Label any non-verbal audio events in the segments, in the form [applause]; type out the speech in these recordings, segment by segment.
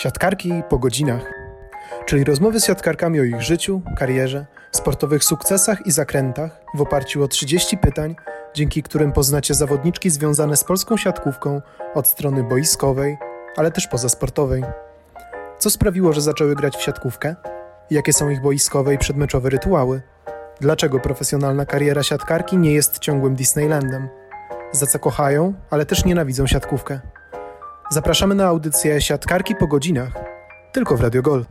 Siatkarki po godzinach, czyli rozmowy z siatkarkami o ich życiu, karierze, sportowych sukcesach i zakrętach w oparciu o 30 pytań, dzięki którym poznacie zawodniczki związane z polską siatkówką od strony boiskowej, ale też pozasportowej. Co sprawiło, że zaczęły grać w siatkówkę? Jakie są ich boiskowe i przedmeczowe rytuały? Dlaczego profesjonalna kariera siatkarki nie jest ciągłym Disneylandem? Za co kochają, ale też nienawidzą siatkówkę? Zapraszamy na audycję Siatkarki po godzinach, tylko w Radio Gol.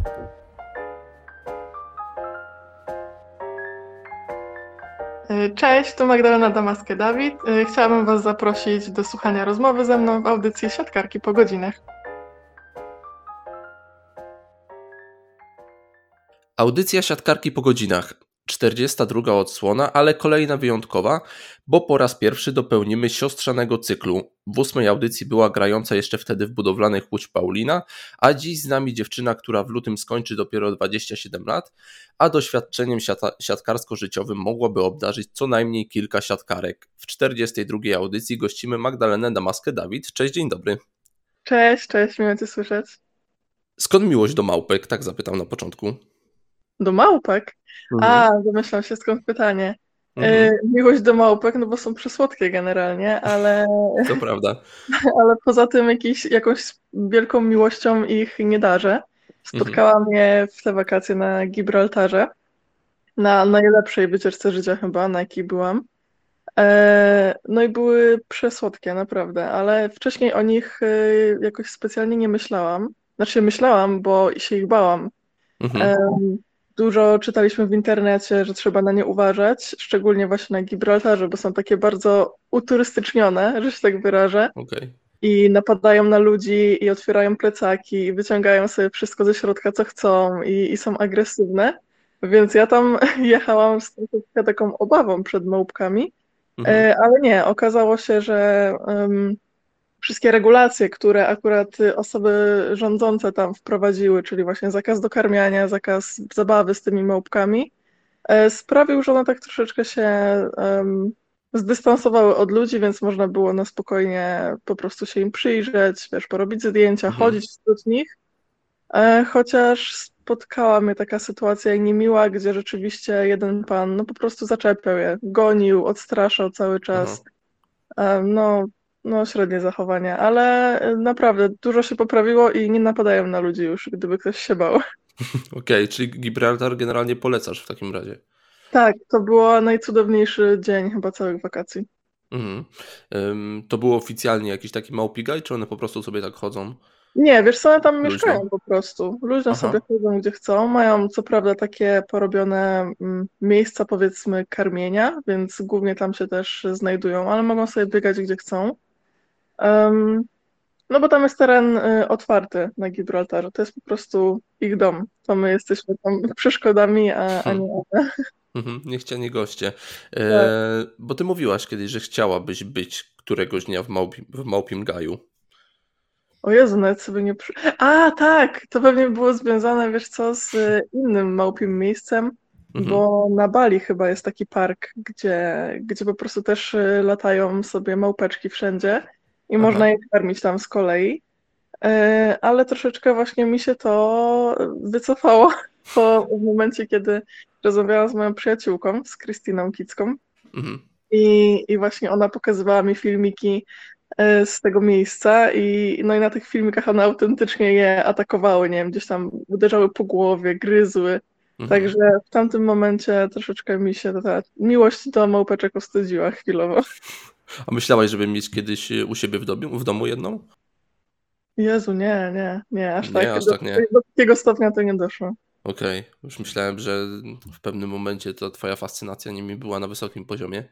Cześć, to Magdalena Damaskie-Dawid. Chciałabym Was zaprosić do słuchania rozmowy ze mną w audycji Siatkarki po godzinach. Audycja Siatkarki po godzinach. 42 odsłona, ale kolejna wyjątkowa, bo po raz pierwszy dopełnimy siostrzanego cyklu. W ósmej audycji była grająca jeszcze wtedy w budowlanej Łódź Paulina, a dziś z nami dziewczyna, która w lutym skończy dopiero 27 lat, a doświadczeniem siatkarsko-życiowym mogłaby obdarzyć co najmniej kilka siatkarek. W 42 audycji gościmy Magdalenę Damaskę-Dawid. Cześć, dzień dobry. Cześć, cześć, miło Cię słyszeć. Skąd miłość do małpek? Tak zapytam na początku. Do małpek? Mhm. A, domyślam się skąd pytanie. Mhm. E, miłość do małpek, no bo są przysłodkie generalnie, ale, To prawda. [laughs] ale poza tym jakiś, jakąś wielką miłością ich nie darzę. Spotkałam je w te wakacje na Gibraltarze, na najlepszej wycieczce życia chyba, na jakiej byłam. E, No i były przesłodkie, naprawdę, ale wcześniej o nich e, jakoś specjalnie nie myślałam. Znaczy myślałam, bo się ich bałam. Mhm. Dużo czytaliśmy w internecie, że trzeba na nie uważać, szczególnie właśnie na Gibraltarze, bo są takie bardzo uturystycznione, że się tak wyrażę, Okej. i napadają na ludzi i otwierają plecaki i wyciągają sobie wszystko ze środka, co chcą i, i są agresywne. Więc ja tam [laughs] jechałam z taką obawą przed małpkami, Mhm. E, Ale nie, okazało się, że em, wszystkie regulacje, które akurat y, osoby rządzące tam wprowadziły, czyli właśnie zakaz dokarmiania, zakaz zabawy z tymi małpkami, e, sprawił, że one tak troszeczkę się em, zdystansowały od ludzi, więc można było na spokojnie po prostu się im przyjrzeć, wiesz, porobić zdjęcia, Mhm. chodzić wśród nich. E, Chociaż spotkała mnie taka sytuacja niemiła, gdzie rzeczywiście jeden pan no po prostu zaczepiał je, gonił, odstraszał cały czas. E, No, no średnie zachowanie, ale e, naprawdę dużo się poprawiło i nie napadają na ludzi już, gdyby ktoś się bał. [laughs] Okej, czyli Gibraltar generalnie polecasz w takim razie. Tak, to był najcudowniejszy dzień chyba całych wakacji. Mhm. To było oficjalnie jakiś taki małpigaj, czy one po prostu sobie tak chodzą? Nie, wiesz co, one tam Luźno. mieszkają po prostu. Luźno Aha. sobie chodzą gdzie chcą. Mają co prawda takie porobione mm, miejsca powiedzmy karmienia, więc głównie tam się też znajdują, ale mogą sobie biegać gdzie chcą. Em, no bo tam jest teren y, otwarty na Gibraltarze. To jest po prostu ich dom. To my jesteśmy tam przeszkodami, a, a Hmm. nie one. Mhm, Niechciani goście. E, bo ty mówiłaś kiedyś, że chciałabyś być któregoś dnia w, małpi, w Małpim Gaju. O Jezu, nawet sobie nie przy... A, tak! To pewnie było związane, wiesz co, z y, innym małpim miejscem, Mhm. bo na Bali chyba jest taki park, gdzie, gdzie po prostu też y, latają sobie małpeczki wszędzie i Aha. można je karmić tam z kolei. Y, Ale troszeczkę właśnie mi się to wycofało [laughs] po w momencie, kiedy rozmawiałam z moją przyjaciółką, z Krystyną Kicką Mhm. i, i właśnie ona pokazywała mi filmiki e, z tego miejsca i no i na tych filmikach one autentycznie je atakowały, nie wiem, gdzieś tam uderzały po głowie, gryzły. Mhm. Także w tamtym momencie troszeczkę mi się ta miłość do małpeczek ostudziła chwilowo. [laughs] A myślałaś, żeby mieć kiedyś e, u siebie w domu, w domu jedną? Jezu, nie, nie, nie, aż Nie, tak. aż do, tak nie. do takiego stopnia to nie doszło. Okej, już myślałem, że w pewnym momencie to twoja fascynacja nimi była na wysokim poziomie.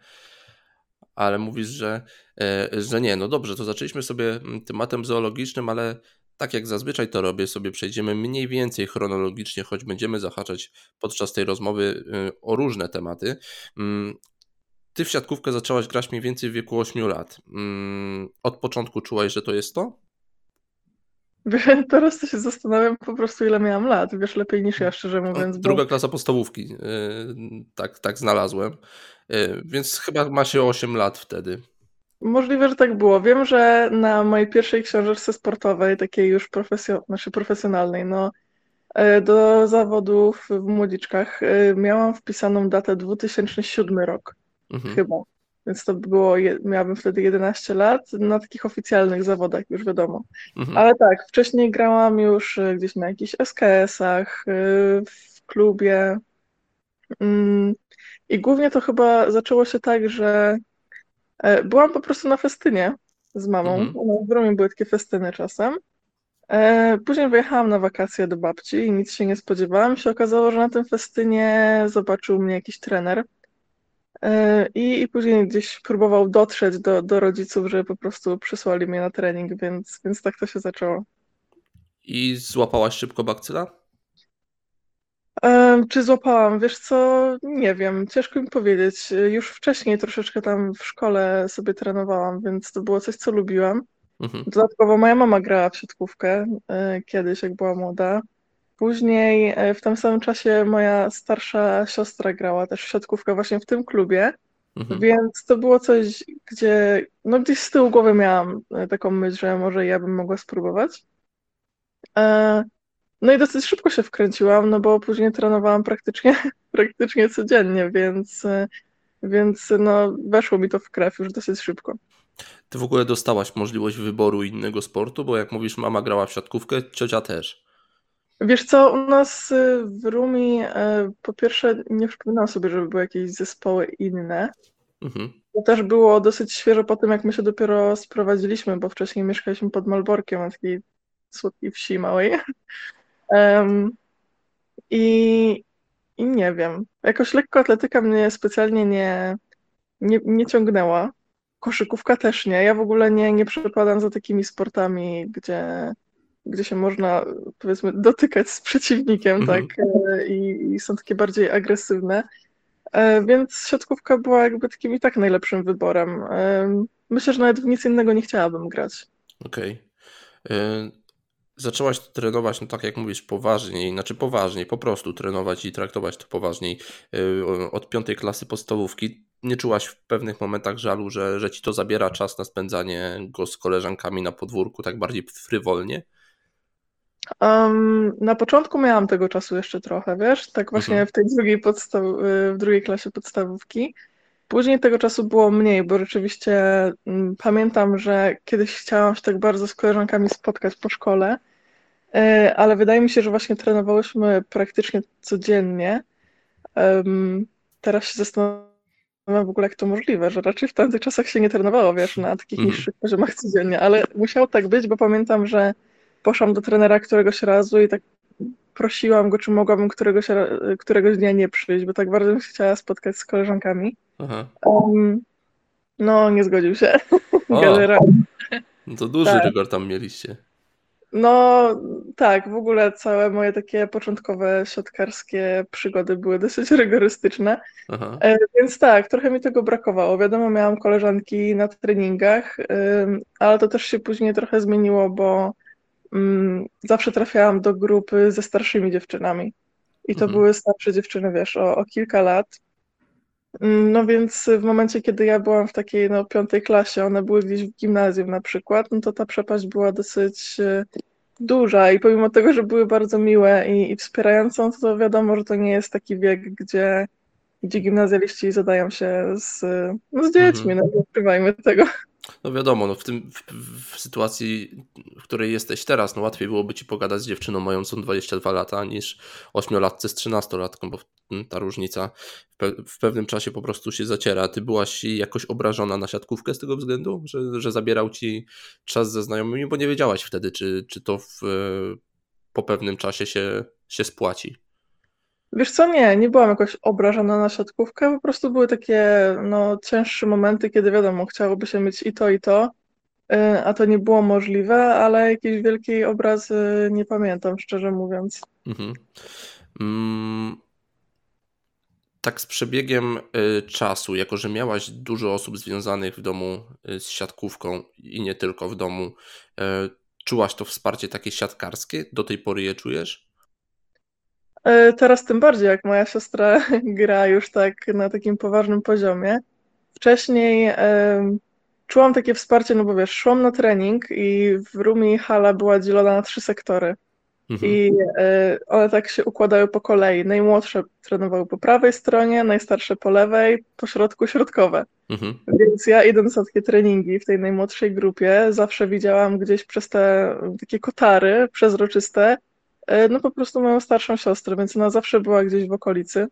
Ale mówisz, że, e, że nie. No dobrze, to zaczęliśmy sobie mm, tematem zoologicznym, ale tak jak zazwyczaj to robię, sobie przejdziemy mniej więcej chronologicznie, choć będziemy zahaczać podczas tej rozmowy e, o różne tematy. Ty w siatkówkę zaczęłaś grać mniej więcej w wieku 8 lat. Mm, Od początku czułaś, że to jest to? Teraz to się zastanawiam po prostu, ile miałam lat. Wiesz, lepiej niż ja, szczerze No, mówiąc, bo Druga klasa podstawówki, e, tak, tak znalazłem. E, Więc chyba ma się 8 lat wtedy. Możliwe, że tak było. Wiem, że na mojej pierwszej książeczce sportowej, takiej już profesjo znaczy profesjonalnej, no, e, do zawodów w młodziczkach e, miałam wpisaną datę 2007 rok, mhm. chyba. Więc to było, miałabym wtedy 11 lat, na takich oficjalnych zawodach już wiadomo. Mhm. Ale tak, wcześniej grałam już e, gdzieś na jakichś SKS-ach, w klubie. Mm, I głównie to chyba zaczęło się tak, że E, byłam po prostu na festynie z mamą. Mhm. W Romie były takie festyny czasem. E, później wyjechałam na wakacje do babci i nic się nie spodziewałam. Się okazało, że na tym festynie zobaczył mnie jakiś trener. E, I, I później gdzieś próbował dotrzeć do, do rodziców, że po prostu przysłali mnie na trening, więc, więc tak to się zaczęło. I złapałaś szybko bakcyla? Czy złapałam? Wiesz co, nie wiem, ciężko mi powiedzieć. Już wcześniej troszeczkę tam w szkole sobie trenowałam, więc to było coś, co lubiłam. Mhm. Dodatkowo moja mama grała w siatkówkę e, kiedyś, jak była młoda. Później e, w tym samym czasie moja starsza siostra grała też w siatkówkę właśnie w tym klubie, mhm. więc to było coś, gdzie no gdzieś z tyłu głowy miałam e, taką myśl, że może ja bym mogła spróbować. No i dosyć szybko się wkręciłam, no bo później trenowałam praktycznie, [laughs] praktycznie codziennie, więc, więc no, weszło mi to w krew już dosyć szybko. Ty w ogóle dostałaś możliwość wyboru innego sportu, bo jak mówisz, mama grała w siatkówkę, ciocia też. Wiesz co, u nas y, w Rumi y, po pierwsze nie przypominam sobie, żeby były jakieś zespoły inne. Mhm. To też było dosyć świeżo po tym, jak my się dopiero sprowadziliśmy, bo wcześniej mieszkaliśmy pod Malborkiem, na takiej słodkiej wsi małej. [laughs] Um, i, I nie wiem. Jakoś lekkoatletyka mnie specjalnie nie, nie, nie ciągnęła. Koszykówka też nie. Ja w ogóle nie, nie przepadam za takimi sportami, gdzie, gdzie się można, powiedzmy, dotykać z przeciwnikiem, mhm. tak? E, I, I, są takie bardziej agresywne. E, więc siatkówka była jakby takim i tak najlepszym wyborem. E, myślę, że nawet w nic innego nie chciałabym grać. Okej. Okay zaczęłaś trenować, no tak jak mówisz, poważniej, znaczy poważniej, po prostu trenować i traktować to poważniej od piątej klasy podstawówki, nie czułaś w pewnych momentach żalu, że, że ci to zabiera czas na spędzanie go z koleżankami na podwórku tak bardziej frywolnie? Um, na początku miałam tego czasu jeszcze trochę, wiesz, tak właśnie mhm. w tej drugiej, podstaw, y, w drugiej klasie podstawówki. Później tego czasu było mniej, bo rzeczywiście mm, pamiętam, że kiedyś chciałam się tak bardzo z koleżankami spotkać po szkole, e, ale wydaje mi się, że właśnie trenowałyśmy praktycznie codziennie. teraz się zastanawiam w ogóle, jak to możliwe, że raczej w tamtych czasach się nie trenowało, wiesz, na takich mhm. niższych poziomach codziennie, ale musiało tak być, bo pamiętam, że poszłam do trenera któregoś razu i tak prosiłam go, czy mogłabym któregoś, któregoś dnia nie przyjść, bo tak bardzo bym chciała spotkać z koleżankami. Um, no, nie zgodził się. [laughs] No to duży tak. rygor tam mieliście. No tak, w ogóle całe moje takie początkowe siatkarskie przygody były dosyć rygorystyczne. E, więc tak, trochę mi tego brakowało. Wiadomo, miałam koleżanki na treningach, ale to też się później trochę zmieniło, bo zawsze trafiałam do grupy ze starszymi dziewczynami. I to mhm. były starsze dziewczyny, wiesz, o, o kilka lat. Mm, no więc w momencie, kiedy ja byłam w takiej no, piątej klasie, one były gdzieś w gimnazjum na przykład, no to ta przepaść była dosyć e, duża i pomimo tego, że były bardzo miłe i, i wspierające, to wiadomo, że to nie jest taki wiek, gdzie, gdzie gimnazjaliści zadają się z, no, z dziećmi, mhm. no nie ukrywajmy tego. No wiadomo, no w, tym, w, w, sytuacji, w której jesteś teraz, no łatwiej byłoby ci pogadać z dziewczyną mającą 22 lata niż 8-latce z 13-latką, bo ta różnica w, pe w, pewnym czasie po prostu się zaciera. Ty byłaś jakoś obrażona na siatkówkę z tego względu, że, że zabierał ci czas ze znajomymi, bo nie wiedziałaś wtedy, czy, czy to w, po pewnym czasie się, się spłaci. Wiesz co, nie, nie byłam jakoś obrażona na siatkówkę, po prostu były takie no, cięższe momenty, kiedy wiadomo, chciałoby się mieć i to, i to, y, a to nie było możliwe, ale jakiejś wielkiej obrazy nie pamiętam, szczerze mówiąc. Mhm. Mm, tak z przebiegiem y, czasu, jako że miałaś dużo osób związanych w domu y, z siatkówką i nie tylko w domu, czułaś to wsparcie takie siatkarskie? Do tej pory je czujesz? E, teraz tym bardziej, jak moja siostra [laughs] gra już tak na takim poważnym poziomie. Wcześniej czułam takie wsparcie, no bo wiesz, szłam na trening i w Rumi hala była dzielona na trzy sektory. Mhm. I y, one tak się układają po kolei. Najmłodsze trenowały po prawej stronie, najstarsze po lewej, po środku środkowe. Mhm. Więc ja idąc na takie treningi w tej najmłodszej grupie, zawsze widziałam gdzieś przez te takie kotary przezroczyste, no po prostu moją starszą siostrę, więc ona zawsze była gdzieś w okolicy.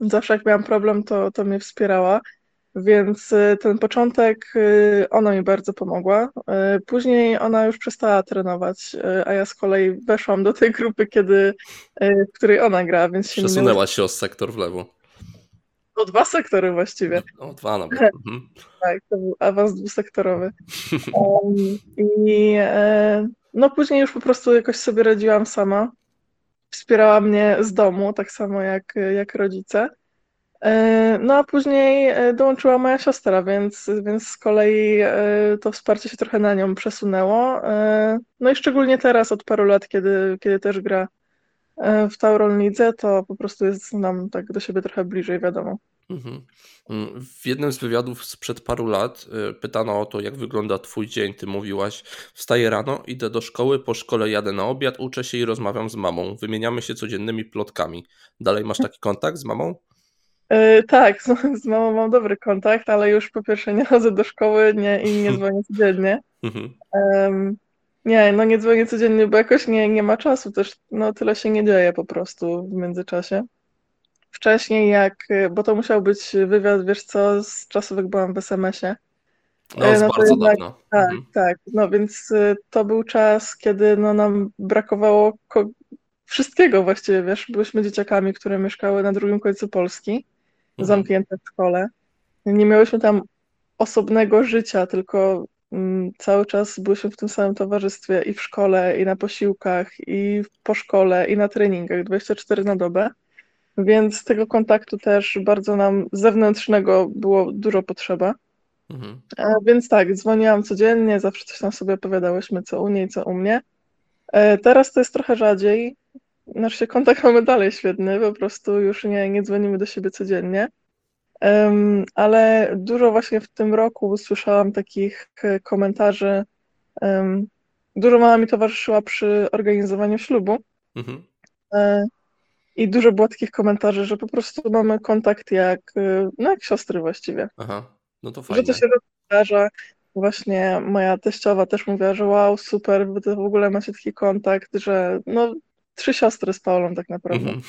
Zawsze jak miałam problem, to, to mnie wspierała. Więc y, ten początek y, ona mi bardzo pomogła. Później ona już przestała trenować, a ja z kolei weszłam do tej grupy, kiedy, w której ona gra, więc się Przesunęła się o sektor w lewo. O dwa sektory właściwie. O dwa nawet. [laughs] Mhm. tak, to był awans dwusektorowy. [laughs] Um, I e, no później już po prostu jakoś sobie radziłam sama. Wspierała mnie z domu, tak samo jak, jak rodzice. E, no a później e, dołączyła moja siostra, więc, więc z kolei e, to wsparcie się trochę na nią przesunęło. No i szczególnie teraz od paru lat, kiedy, kiedy też gra w Tauron Lidze, to po prostu jest nam tak do siebie trochę bliżej, wiadomo. Mhm. Mm, w jednym z wywiadów sprzed paru lat pytano o to, jak wygląda Twój dzień. Ty mówiłaś: Wstaję rano, idę do szkoły, po szkole jadę na obiad, uczę się i rozmawiam z mamą. Wymieniamy się codziennymi plotkami. Dalej masz taki kontakt z mamą? Yy, tak, z, [laughs] z, mamą mam dobry kontakt, ale już po pierwsze nie chodzę do szkoły nie, i nie [laughs] dzwonię codziennie. Um, nie, no nie dzwonię codziennie, bo jakoś nie, nie ma czasu też, no tyle się nie dzieje po prostu w międzyczasie. Wcześniej jak, bo to musiał być wywiad, wiesz co, z czasów jak byłam w SMS-ie. No, no bardzo jednak, dawno. Tak, mhm. tak, no więc y, to był czas, kiedy no, nam brakowało wszystkiego właściwie, wiesz, byliśmy dzieciakami, które mieszkały na drugim końcu Polski mhm. zamknięte w szkole. Nie miałyśmy tam osobnego życia, tylko mm, cały czas byliśmy w tym samym towarzystwie i w szkole, i na posiłkach, i po szkole, i na treningach 24 na dobę. Więc tego kontaktu też bardzo nam zewnętrznego było dużo potrzeba. Mhm. E, więc tak, dzwoniłam codziennie, zawsze coś tam sobie opowiadałyśmy, co u niej, co u mnie. E, teraz to jest trochę rzadziej, nasz się kontakt mamy dalej świetny, po prostu już nie, nie dzwonimy do siebie codziennie. Ale dużo właśnie w tym roku usłyszałam takich e, komentarzy. Dużo mama mi towarzyszyła przy organizowaniu ślubu. Mhm. I dużo było takich komentarzy, że po prostu mamy kontakt jak, e, no jak siostry właściwie. Aha, no to fajnie. Że to się zdarza. Właśnie moja teściowa też mówiła, że wow, super, wy to w ogóle macie taki kontakt, że no trzy siostry z Paulą tak naprawdę. Mhm.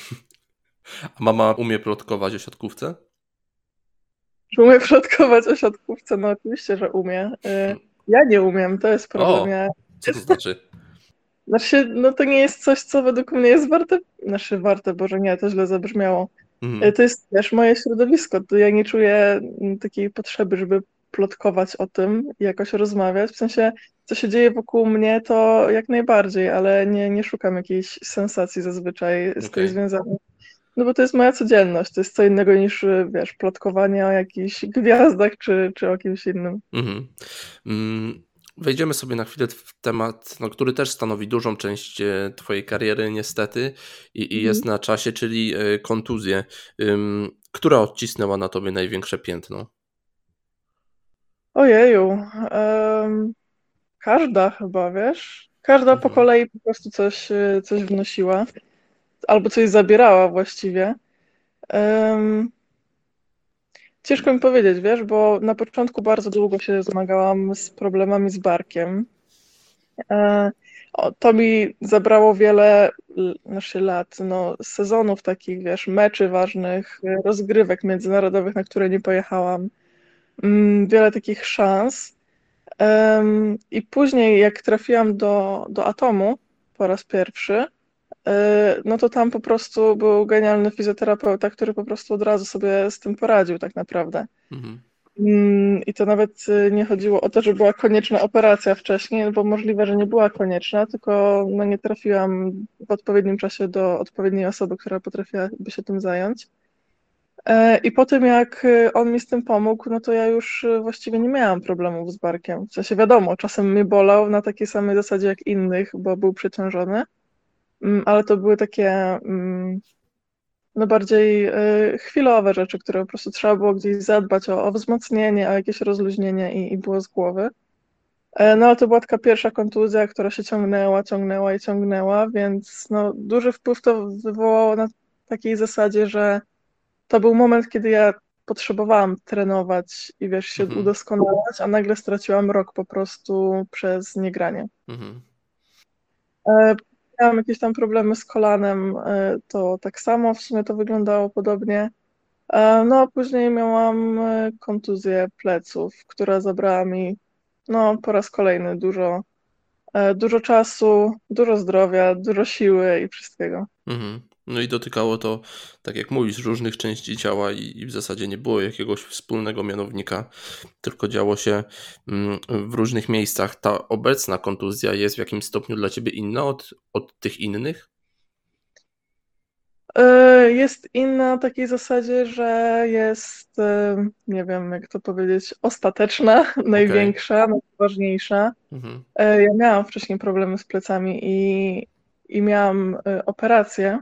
A mama umie plotkować o siatkówce? Czy umie plotkować o siatkówce? No oczywiście, że umie. Y, hmm. Ja nie umiem, to jest problem. O. Co to znaczy? Znaczy, no to nie jest coś, co według mnie jest warte, znaczy warte, Boże nie, to źle zabrzmiało. Mhm. Y, to jest też moje środowisko, to ja nie czuję mm, takiej potrzeby, żeby plotkować o tym i jakoś rozmawiać. W sensie, co się dzieje wokół mnie, to jak najbardziej, ale nie, nie szukam jakiejś sensacji zazwyczaj z okay. tej związanej. No bo to jest moja codzienność, to jest co innego niż, wiesz, plotkowanie o jakichś gwiazdach czy, czy o kimś innym. Mhm. Mm, wejdziemy sobie na chwilę w temat, no, który też stanowi dużą część e, Twojej kariery, niestety, i, i mhm. jest na czasie, czyli e, kontuzje. Która odcisnęła na Tobie największe piętno? Ojeju. Um, każda chyba, wiesz? Każda po mhm. kolei po prostu coś, y, coś wnosiła. Albo coś zabierała właściwie. Um, ciężko mi powiedzieć, wiesz, bo na początku bardzo długo się zmagałam z problemami z barkiem. E, to mi zabrało wiele znaczy lat, no, sezonów takich, wiesz, meczy ważnych, rozgrywek międzynarodowych, na które nie pojechałam. Mm, wiele takich szans. I później, jak trafiłam do, do Atomu po raz pierwszy, no to tam po prostu był genialny fizjoterapeuta, który po prostu od razu sobie z tym poradził, tak naprawdę. Mhm. Mm, I to nawet e, nie chodziło o to, że była konieczna operacja wcześniej, bo możliwe, że nie była konieczna, tylko no nie trafiłam w odpowiednim czasie do odpowiedniej osoby, która potrafiłaby się tym zająć. E, I po tym, jak e, on mi z tym pomógł, no to ja już e, właściwie nie miałam problemów z barkiem. W sensie wiadomo, czasem mnie bolał na takiej samej zasadzie jak innych, bo był przeciążony, ale to były takie, mm, no bardziej y, chwilowe rzeczy, które po prostu trzeba było gdzieś zadbać o, o wzmocnienie, o jakieś rozluźnienie i, i było z głowy. E, no ale to była taka pierwsza kontuzja, która się ciągnęła, ciągnęła i ciągnęła, więc no, duży wpływ to wywołało na takiej zasadzie, że to był moment, kiedy ja potrzebowałam trenować i wiesz, się Mhm. udoskonalać, a nagle straciłam rok po prostu przez niegranie. Mhm. Miałam jakieś tam problemy z kolanem, e, to tak samo w sumie to wyglądało podobnie. E, No a później miałam e, kontuzję pleców, która zabrała mi no, po raz kolejny dużo, dużo czasu, dużo zdrowia, dużo siły i wszystkiego. Mhm. No i dotykało to, tak jak mówisz, różnych części ciała i, i w zasadzie nie było jakiegoś wspólnego mianownika, tylko działo się mm, w różnych miejscach. Ta obecna kontuzja jest w jakimś stopniu dla ciebie inna od, od tych innych? E, Jest inna na takiej zasadzie, że jest, e, nie wiem jak to powiedzieć, ostateczna, [laughs] największa, najważniejsza. Mhm. E, Ja miałam wcześniej problemy z plecami i, i miałam operację.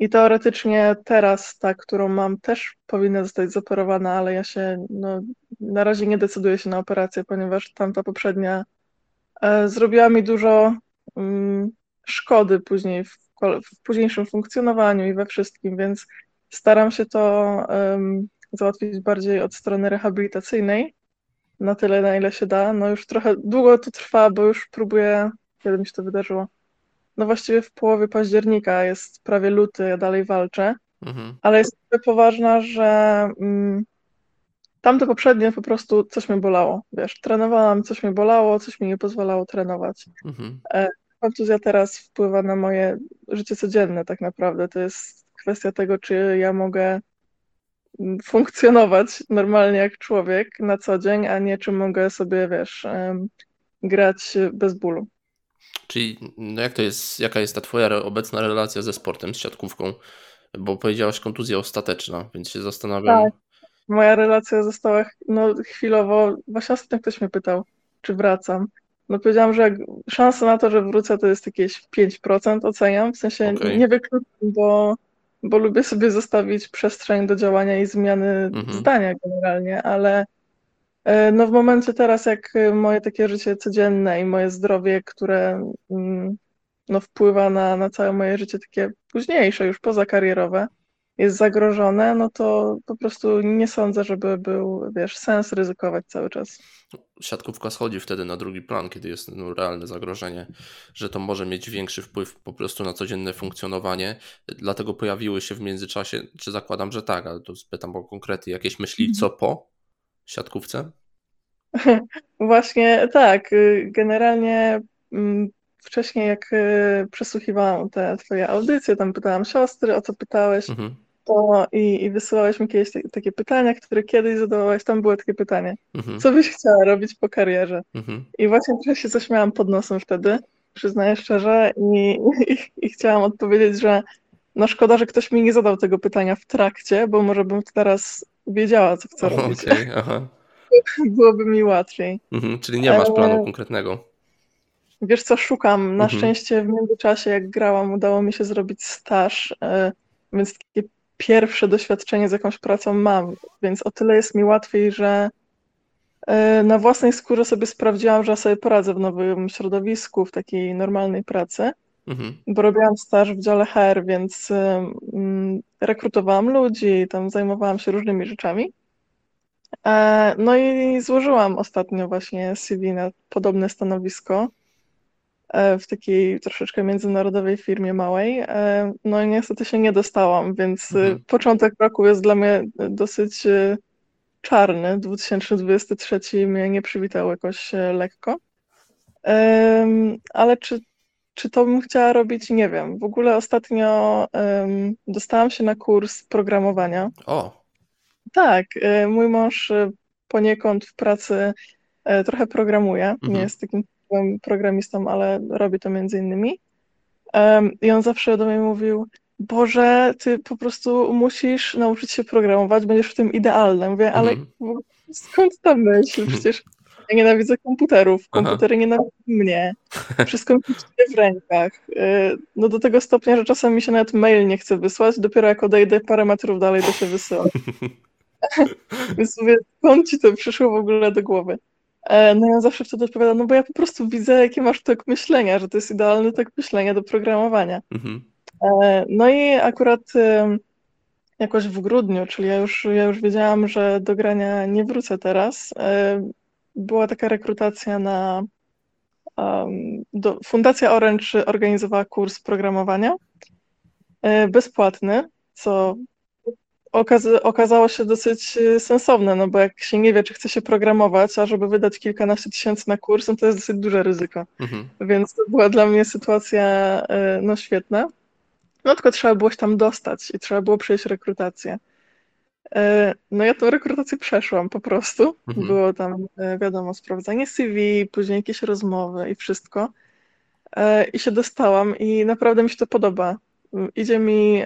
I teoretycznie teraz ta, którą mam, też powinna zostać zoperowana, ale ja się no, na razie nie decyduję się na operację, ponieważ tamta poprzednia e, zrobiła mi dużo mm, szkody później w, w późniejszym funkcjonowaniu i we wszystkim, więc staram się to em, załatwić bardziej od strony rehabilitacyjnej, na tyle, na ile się da. No już trochę długo to trwa, bo już próbuję, kiedy mi się to wydarzyło. No właściwie w połowie października, jest prawie luty, ja dalej walczę, Mhm. ale jest poważna, że mm, tamte poprzednie po prostu coś mnie bolało, wiesz, trenowałam, coś mnie bolało, coś mi nie pozwalało trenować. Mhm. Kontuzja teraz wpływa na moje życie codzienne tak naprawdę, to jest kwestia tego, czy ja mogę mm, funkcjonować normalnie jak człowiek na co dzień, a nie czy mogę sobie, wiesz, grać bez bólu. Czyli no jak to jest, jaka jest ta twoja obecna relacja ze sportem, z siatkówką? Bo powiedziałaś kontuzja ostateczna, więc się zastanawiam. Tak. Moja relacja została no, chwilowo. Właśnie ostatnio ktoś mnie pytał, czy wracam. No powiedziałam, że szansa na to, że wrócę, to jest jakieś 5% oceniam. W sensie Okej. nie wykluczam, bo, bo lubię sobie zostawić przestrzeń do działania i zmiany Mhm. zdania generalnie, ale no w momencie teraz, jak e, moje takie życie codzienne i moje zdrowie, które mm, no, wpływa na, na całe moje życie takie późniejsze, już pozakarierowe, jest zagrożone, no to po prostu nie sądzę, żeby był, wiesz, sens ryzykować cały czas. Siatkówka schodzi wtedy na drugi plan, kiedy jest no, realne zagrożenie, że to może mieć większy wpływ po prostu na codzienne funkcjonowanie. Dlatego pojawiły się w międzyczasie, czy zakładam, że tak, ale to spytam o konkrety, jakieś myśli co po siatkówce? [laughs] Właśnie tak, y, generalnie mm, wcześniej jak y, przesłuchiwałam te twoje audycje, tam pytałam siostry, o co pytałeś, Mhm. to i, i wysyłałeś mi kiedyś te- takie pytania, które kiedyś zadawałeś, tam było takie pytanie, Mhm. co byś chciała robić po karierze? Mhm. I właśnie trochę się zaśmiałam pod nosem wtedy, przyznaję szczerze, i, i, i chciałam odpowiedzieć, że no szkoda, że ktoś mi nie zadał tego pytania w trakcie, bo może bym teraz wiedziała, co chcę robić. Okej, aha. [laughs] Byłoby mi łatwiej. Mhm. Czyli nie masz planu konkretnego. Wiesz co, szukam. Na Mhm. szczęście w międzyczasie, jak grałam, udało mi się zrobić staż, e, więc takie pierwsze doświadczenie z jakąś pracą mam, więc o tyle jest mi łatwiej, że e, na własnej skórze sobie sprawdziłam, że sobie poradzę w nowym środowisku, w takiej normalnej pracy, Mhm. bo robiłam staż w dziale HR, więc rekrutowałam ludzi, tam zajmowałam się różnymi rzeczami. E, No i złożyłam ostatnio właśnie CV na podobne stanowisko e, w takiej troszeczkę międzynarodowej firmie małej. E, No i niestety się nie dostałam, więc e, Mhm. początek roku jest dla mnie dosyć e, czarny. 2023 mnie nie przywitał jakoś e, lekko. Ale czy, czy to bym chciała robić? Nie wiem. W ogóle ostatnio em, dostałam się na kurs programowania. O, Tak, e, mój mąż e, poniekąd w pracy e, trochę programuje. Mhm. Nie jest takim programistą, ale robi to między innymi. Em, I on zawsze do mnie mówił: Boże, ty po prostu musisz nauczyć się programować, będziesz w tym idealny. Mówię, ale Mhm. skąd ta myśl? Przecież [laughs] Ja nienawidzę komputerów, komputery Aha. nienawidzą mnie. Wszystko mi się w rękach. Y, no do tego stopnia, że czasem mi się nawet mail nie chce wysłać, dopiero jak odejdę parę metrów dalej, to się wysyła. [laughs] Więc mówię, skąd ci to przyszło w ogóle do głowy? E, no ja zawsze wtedy odpowiadam, no bo ja po prostu widzę, jaki masz tok myślenia, że to jest idealny tok myślenia do programowania. Mhm. E, no i akurat jakoś w grudniu, czyli ja już, ja już wiedziałam, że do grania nie wrócę teraz. E, była taka rekrutacja na. Um, do, Fundacja Orange organizowała kurs programowania e, bezpłatny, co okaz okazało się dosyć e, sensowne, no bo jak się nie wie, czy chce się programować, a żeby wydać kilkanaście tysięcy na kurs, no to jest dosyć duże ryzyko. Mhm. Więc to była dla mnie sytuacja no świetna. No tylko trzeba było się tam dostać i trzeba było przejść rekrutację. E, no ja tą rekrutację przeszłam po prostu. Mhm. Było tam, e, wiadomo, sprawdzanie CV, później jakieś rozmowy i wszystko. E, I się dostałam i naprawdę mi się to podoba. Idzie mi,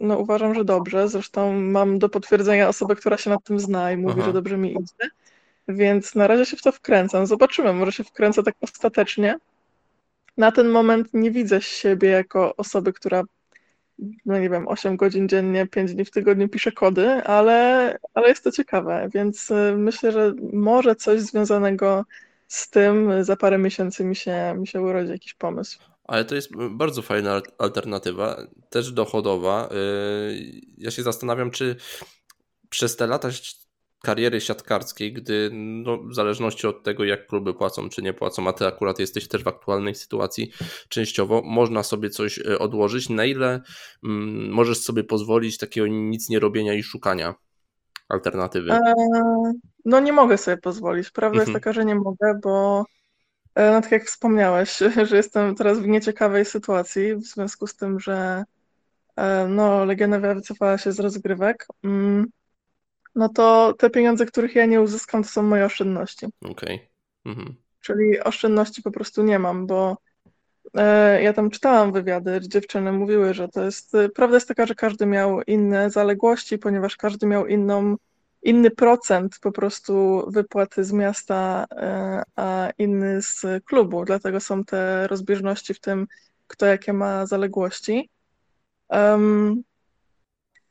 no uważam, że dobrze. Zresztą mam do potwierdzenia osobę, która się nad tym zna i mówi, Aha. że dobrze mi idzie. Więc na razie się w to wkręcam. Zobaczymy, może się wkręcę tak ostatecznie. Na ten moment nie widzę siebie jako osoby, która no nie wiem, 8 godzin dziennie, 5 dni w tygodniu piszę kody, ale, ale jest to ciekawe, więc y, myślę, że może coś związanego z tym za parę miesięcy mi się, mi się urodzi jakiś pomysł. Ale to jest bardzo fajna alternatywa, też dochodowa. Y, ja się zastanawiam, czy przez te lata kariery siatkarskiej, gdy no, w zależności od tego, jak kluby płacą czy nie płacą, a ty akurat jesteś też w aktualnej sytuacji częściowo, można sobie coś e, odłożyć. Na ile mm, możesz sobie pozwolić takiego nic nie robienia i szukania alternatywy? E, no nie mogę sobie pozwolić. Prawda mhm. jest taka, że nie mogę, bo e, no tak jak wspomniałeś, [laughs] że jestem teraz w nieciekawej sytuacji w związku z tym, że no, Legionowa wycofała się z rozgrywek. Mm no to te pieniądze, których ja nie uzyskam, to są moje oszczędności. Okej. Okay. Mhm. Czyli oszczędności po prostu nie mam, bo e, ja tam czytałam wywiady, dziewczyny mówiły, że to jest, e, prawda jest taka, że każdy miał inne zaległości, ponieważ każdy miał inną, inny procent po prostu wypłaty z miasta, e, a inny z klubu, dlatego są te rozbieżności w tym, kto jakie ma zaległości. Um,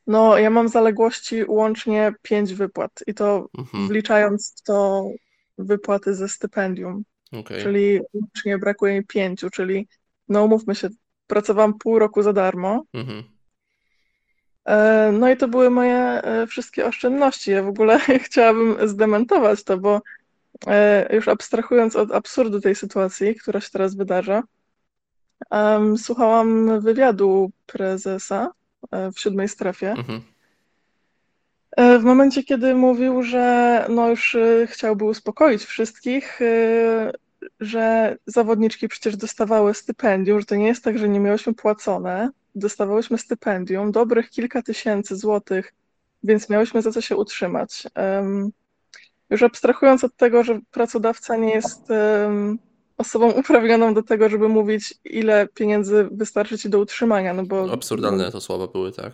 no, ja mam zaległości łącznie pięć wypłat i to mhm. wliczając to wypłaty ze stypendium. Okay. Czyli łącznie brakuje mi pięciu, czyli no umówmy się, pracowałam pół roku za darmo. Mhm. E, no i to były moje e, wszystkie oszczędności. Ja w ogóle [laughs] chciałabym zdementować to, bo e, już abstrahując od absurdu tej sytuacji, która się teraz wydarza, słuchałam wywiadu prezesa w siódmej strefie. Mhm. E, w momencie, kiedy mówił, że no już e, chciałby uspokoić wszystkich, że zawodniczki przecież dostawały stypendium, że to nie jest tak, że nie miałyśmy płacone. Dostawałyśmy stypendium, dobrych kilka tysięcy złotych, więc miałyśmy za co się utrzymać. Już abstrahując od tego, że pracodawca nie jest osobą uprawnioną do tego, żeby mówić, ile pieniędzy wystarczy ci do utrzymania, no bo... Absurdalne to słowa były, tak?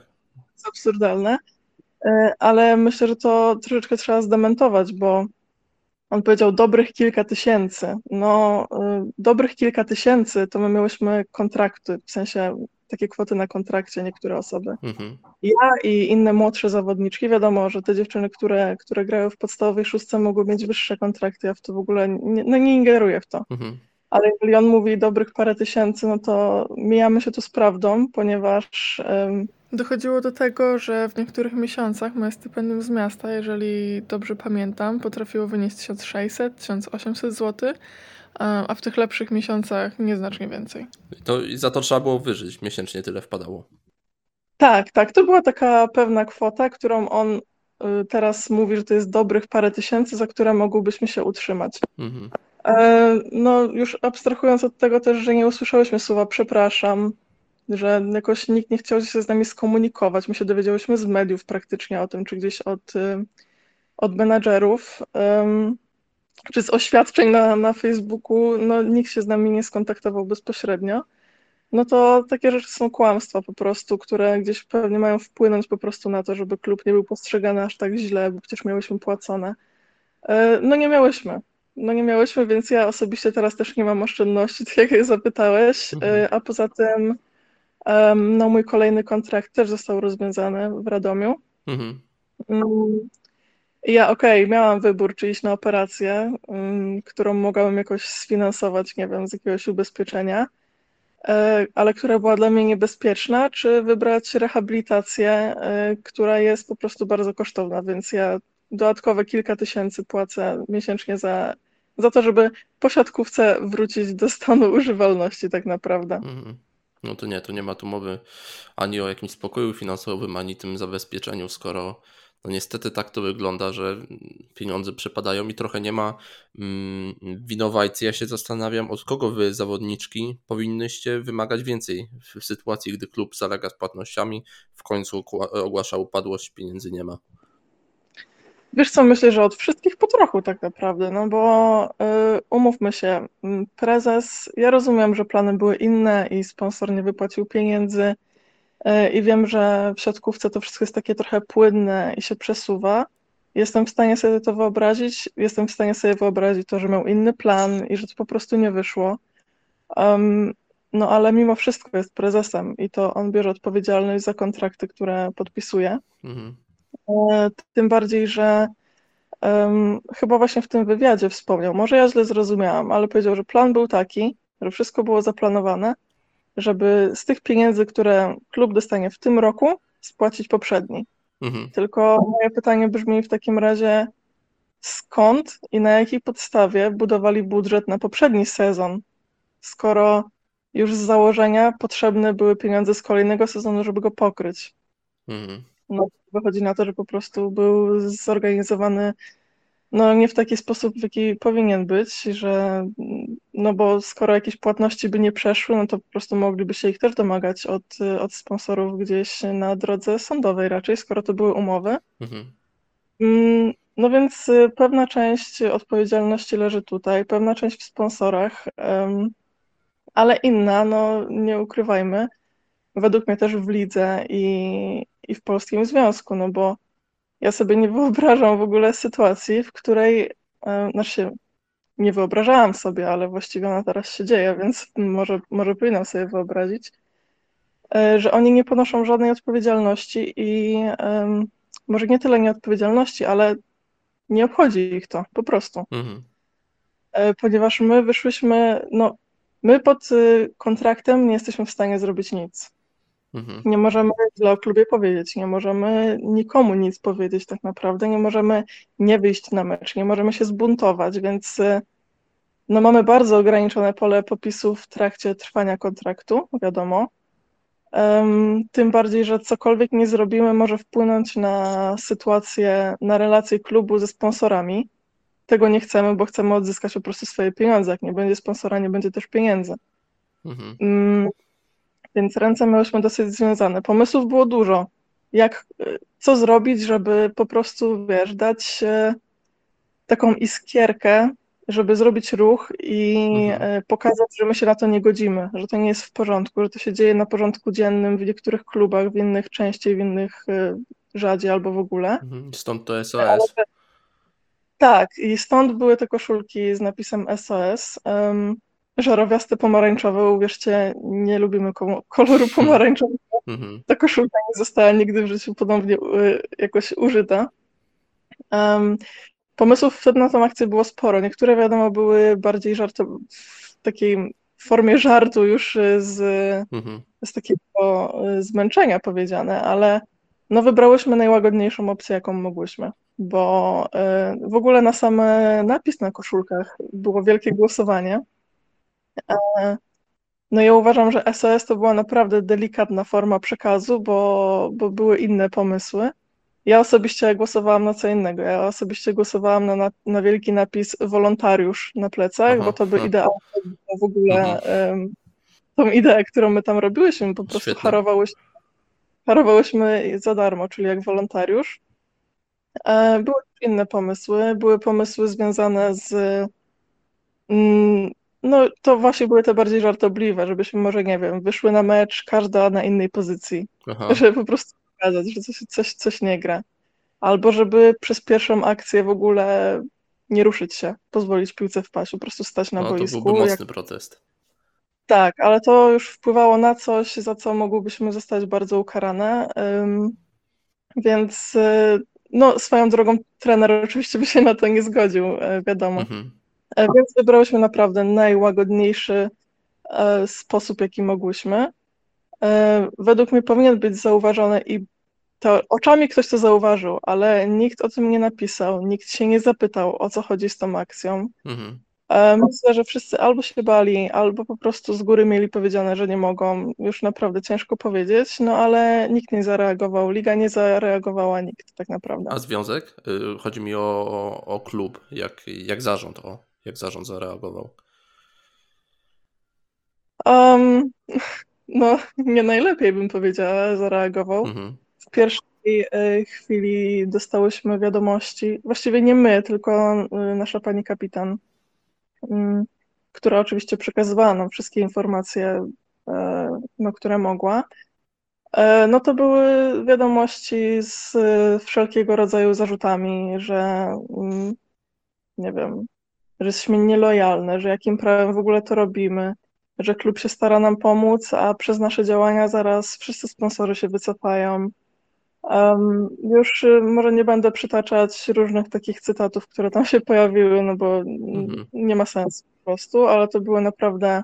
Jest absurdalne, e, ale myślę, że to troszeczkę trzeba zdementować, bo on powiedział dobrych kilka tysięcy. No, e, dobrych kilka tysięcy to my miałyśmy kontrakty, w sensie takie kwoty na kontrakcie niektóre osoby. Mhm. Ja i inne młodsze zawodniczki, wiadomo, że te dziewczyny, które, które grają w podstawowej szóstce mogły mieć wyższe kontrakty, ja w to w ogóle nie, no nie ingeruję w to. Mhm. Ale jeżeli on mówi dobrych parę tysięcy, no to mijamy się tu z prawdą, ponieważ um, dochodziło do tego, że w niektórych miesiącach moje stypendium z miasta, jeżeli dobrze pamiętam, potrafiło wynieść 1600-1800 zł, a w tych lepszych miesiącach nieznacznie więcej. To za to trzeba było wyżyć, miesięcznie tyle wpadało. Tak, tak, to była taka pewna kwota, którą on y, teraz mówi, że to jest dobrych parę tysięcy, za które mogłybyśmy się utrzymać. Mhm. E, no już abstrahując od tego też, że nie usłyszałyśmy słowa przepraszam, że jakoś nikt nie chciał się z nami skomunikować. My się dowiedziałyśmy z mediów praktycznie o tym, czy gdzieś od, y, od menadżerów czy z oświadczeń na, na Facebooku, no nikt się z nami nie skontaktował bezpośrednio, no to takie rzeczy są kłamstwa po prostu, które gdzieś pewnie mają wpłynąć po prostu na to, żeby klub nie był postrzegany aż tak źle, bo przecież miałyśmy płacone. E, no nie miałyśmy. no nie miałyśmy, więc ja osobiście teraz też nie mam oszczędności, [laughs] tak jak zapytałeś, Mhm. a poza tym no mój kolejny kontrakt też został rozwiązany w Radomiu. Mhm. Ja okej, miałam wybór, czy iść na operację, mm, którą mogłabym jakoś sfinansować, nie wiem, z jakiegoś ubezpieczenia, e, ale która była dla mnie niebezpieczna, czy wybrać rehabilitację, e, która jest po prostu bardzo kosztowna, więc ja dodatkowe kilka tysięcy płacę miesięcznie za, za to, żeby po siatkówce wrócić do stanu używalności tak naprawdę. Mhm. No to nie, to nie ma tu mowy ani o jakimś spokoju finansowym, ani tym zabezpieczeniu, skoro no niestety tak to wygląda, że pieniądze przepadają i trochę nie ma mm, winowajcy. Ja się zastanawiam, od kogo wy, zawodniczki, powinnyście wymagać więcej w sytuacji, gdy klub zalega z płatnościami, w końcu ogłasza upadłość, pieniędzy nie ma. Wiesz co, myślę, że od wszystkich po trochu tak naprawdę, no bo y, umówmy się, mm, prezes, ja rozumiem, że plany były inne i sponsor nie wypłacił pieniędzy i wiem, że w siatkówce to wszystko jest takie trochę płynne i się przesuwa. Jestem w stanie sobie to wyobrazić, jestem w stanie sobie wyobrazić to, że miał inny plan i że to po prostu nie wyszło. Um, no ale mimo wszystko jest prezesem i to on bierze odpowiedzialność za kontrakty, które podpisuje. Mhm. E, Tym bardziej, że em, chyba właśnie w tym wywiadzie wspomniał, może ja źle zrozumiałam, ale powiedział, że plan był taki, że wszystko było zaplanowane, żeby z tych pieniędzy, które klub dostanie w tym roku, spłacić poprzedni. Mhm. Tylko moje pytanie brzmi w takim razie, skąd i na jakiej podstawie budowali budżet na poprzedni sezon, skoro już z założenia potrzebne były pieniądze z kolejnego sezonu, żeby go pokryć. Mhm. No, wychodzi na to, że po prostu był zorganizowany no, nie w taki sposób, w jaki powinien być, że no bo skoro jakieś płatności by nie przeszły, no to po prostu mogliby się ich też domagać od, od sponsorów gdzieś na drodze sądowej raczej, skoro to były umowy. Mhm. Mm, No więc y, pewna część odpowiedzialności leży tutaj, pewna część w sponsorach, ale inna, no nie ukrywajmy, według mnie też w lidze i, i w polskim związku, no bo ja sobie nie wyobrażam w ogóle sytuacji, w której, e, znaczy nie wyobrażałam sobie, ale właściwie ona teraz się dzieje, więc może, może powinnam sobie wyobrazić, e, że oni nie ponoszą żadnej odpowiedzialności i em, może nie tyle nieodpowiedzialności, ale nie obchodzi ich to, po prostu. Mhm. E, Ponieważ my wyszłyśmy, no, my pod y, kontraktem nie jesteśmy w stanie zrobić nic. Mhm. Nie możemy źle o klubie powiedzieć, nie możemy nikomu nic powiedzieć tak naprawdę, nie możemy nie wyjść na mecz, nie możemy się zbuntować, więc y, no, mamy bardzo ograniczone pole popisu w trakcie trwania kontraktu, wiadomo. Tym bardziej, że cokolwiek nie zrobimy, może wpłynąć na sytuację, na relacje klubu ze sponsorami. Tego nie chcemy, bo chcemy odzyskać po prostu swoje pieniądze. Jak nie będzie sponsora, nie będzie też pieniędzy. Mhm. Więc ręce miałyśmy dosyć związane. Pomysłów było dużo. Jak, y, co zrobić, żeby po prostu, wiesz, dać e, taką iskierkę, żeby zrobić ruch i Mhm. e, pokazać, że my się na to nie godzimy, że to nie jest w porządku, że to się dzieje na porządku dziennym w niektórych klubach, w innych częściej, w innych e, rzadziej albo w ogóle. Mhm. Stąd to SOS. Tak, i stąd były te koszulki z napisem SOS. Um, żarowiaste pomarańczowe, uwierzcie, nie lubimy ko- koloru pomarańczowego. Mhm. Ta koszulka nie została nigdy w życiu ponownie y, jakoś użyta. Um, pomysłów wtedy na tą akcję było sporo. Niektóre, wiadomo, były bardziej żarto w takiej formie żartu już y, z, Mhm. z takiego y, zmęczenia powiedziane, ale no wybrałyśmy najłagodniejszą opcję, jaką mogłyśmy, bo w ogóle na sam napis na koszulkach było wielkie głosowanie. E, No ja uważam, że SOS to była naprawdę delikatna forma przekazu, bo, bo były inne pomysły. Ja osobiście głosowałam na co innego. Ja osobiście głosowałam na, na, na wielki napis wolontariusz na plecach, Aha, bo to by ha. idealnie w ogóle em, tą ideę, którą my tam robiłyśmy, po prostu harowałyśmy, harowałyśmy za darmo, czyli jak wolontariusz. E, Były inne pomysły. Były pomysły związane z. mm, No, to właśnie były te bardziej żartobliwe, żebyśmy może, nie wiem, wyszły na mecz, każda na innej pozycji, Aha. [laughs] żeby po prostu pokazać, że coś, coś, coś nie gra. Albo żeby przez pierwszą akcję w ogóle nie ruszyć się, pozwolić piłce wpaść, po prostu stać na no, boisku. To byłby mocny jak... protest. Tak, ale to już wpływało na coś, za co mogłybyśmy zostać bardzo ukarane. Więc y, no, swoją drogą trener oczywiście by się na to nie zgodził, e, wiadomo. Mhm. E, więc wybrałyśmy naprawdę najłagodniejszy e, sposób, jaki mogłyśmy. Według mnie powinien być zauważony i to oczami ktoś to zauważył, ale nikt o tym nie napisał, nikt się nie zapytał, o co chodzi z tą akcją. Mhm. E, myślę, że wszyscy albo się bali, albo po prostu z góry mieli powiedziane, że nie mogą. Już naprawdę ciężko powiedzieć, no ale nikt nie zareagował. Liga nie zareagowała, nikt tak naprawdę. A związek? Y, chodzi mi o, o, o klub, jak, jak zarząd, o, jak zarząd zareagował. Um, [laughs] no, nie najlepiej bym powiedziała, zareagował. Mhm. W pierwszej y, chwili dostałyśmy wiadomości, właściwie nie my, tylko y, nasza pani kapitan Mm, która oczywiście przekazywała nam wszystkie informacje, e, no, które mogła. E, no to były wiadomości z wszelkiego rodzaju zarzutami, że mm, nie wiem, że jesteśmy nielojalne, że jakim prawem w ogóle to robimy, że klub się stara nam pomóc, a przez nasze działania zaraz wszyscy sponsorzy się wycofają. Um, już y, może nie będę przytaczać różnych takich cytatów, które tam się pojawiły, no bo mhm. nie ma sensu po prostu, ale to były naprawdę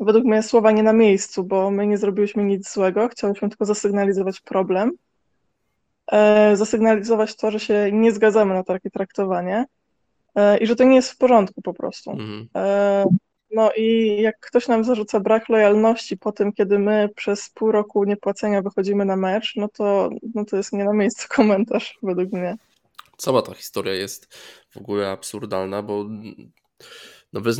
według mnie słowa nie na miejscu, bo my nie zrobiliśmy nic złego, chciałyśmy tylko zasygnalizować problem, e, zasygnalizować to, że się nie zgadzamy na takie traktowanie i że to nie jest w porządku po prostu. Mhm. E, no i jak ktoś nam zarzuca brak lojalności po tym, kiedy my przez pół roku niepłacenia wychodzimy na mecz, no to, no to jest nie na miejscu [laughs] komentarz według mnie. Cała ta historia jest w ogóle absurdalna, bo no wy